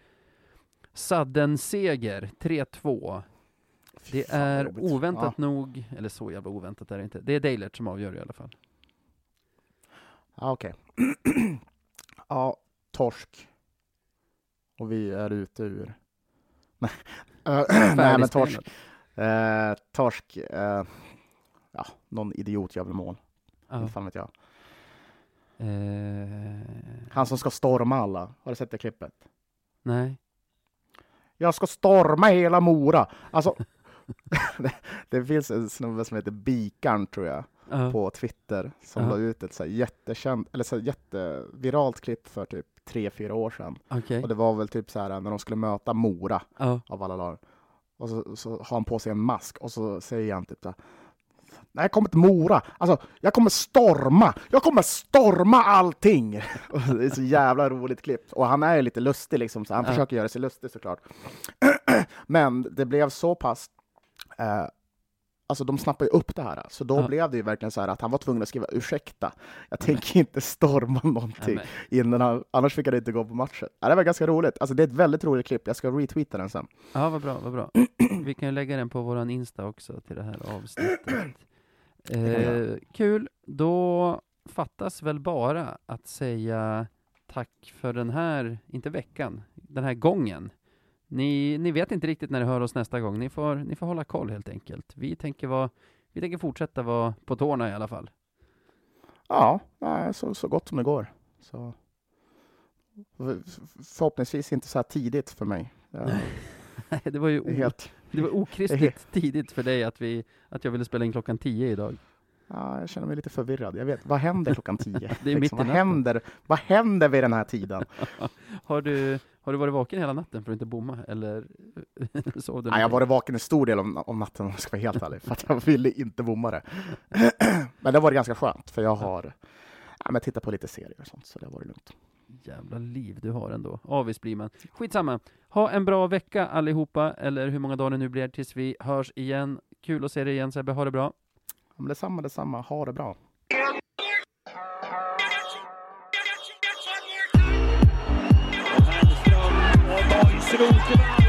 Sadden-seger, 3-2. Fy Det vad är jobbigt. oväntat nog, eller så jävla oväntat är det inte. Det är Deilert som avgör i alla fall. Ja, okej. ja, torsk. Och vi är ute ur... Nej, Eh, Nej men torsk. Eh, torsk. Eh, ja, någon idiot gör väl mål. Ja. Inte fan vet jag. Eh, Han som ska storma alla. Har du sett det klippet? nej. Jag ska storma hela Mora. Alltså, det, det finns en snubbe som heter Bikarn, tror jag, På Twitter, som Ja. la ut ett så jättekänt, eller så jätteviralt klipp för typ tre, fyra år sedan. Okej. Och det var väl typ så här när de skulle möta Mora Ja. av alla lag. Och så, så har han på sig en mask och så säger han typ så här, när jag kommer till Mora, alltså jag kommer storma, jag kommer storma allting! Och det är så jävla roligt klipp. Och han är ju lite lustig liksom, så han försöker göra sig lustig såklart. Men det blev så pass, eh, alltså de snappade ju upp det här, så då Ja. blev det ju verkligen så här att han var tvungen att skriva ursäkta, jag tänker inte storma någonting Nej, innan han, annars fick han inte gå på matchen. Ja, det var ganska roligt, alltså det är ett väldigt roligt klipp, jag ska retweeta den sen. Ja, vad bra, vad bra. Vi kan ju lägga den på våran Insta också till det här avsnittet. Eh, kul. Då fattas väl bara att säga tack för den här, inte veckan, den här gången. Ni, ni vet inte riktigt när ni hör oss nästa gång. Ni får, ni får hålla koll helt enkelt. Vi tänker, vara, vi tänker fortsätta vara på tårna i alla fall. Ja, så, så gott som det går. Så. Förhoppningsvis inte så här tidigt för mig. Nej, det var ju helt, det var okristligt tidigt för dig att, vi, att jag ville spela in klockan tio idag. Ja, jag känner mig lite förvirrad. Jag vet, vad händer klockan tio? Liksom, Det är i vad, händer, vad händer vid den här tiden? Har du, har du varit vaken hela natten för att inte bomma, eller sov du? Nej, jag har varit vaken en stor del om natten om jag ska vara helt ärlig, för att jag ville inte bomma det. Men det var ganska skönt, för jag har ja, men tittat på lite serier och sånt, så det var det lugnt. Jävla liv du har ändå. Avis blir man. Skitsamma. Ha en bra vecka allihopa, eller hur många dagar det nu blir tills vi hörs igen. Kul att se dig igen Sebbe, ha det bra. Ja, Men detsamma, detsamma. Ha det bra. Hellström.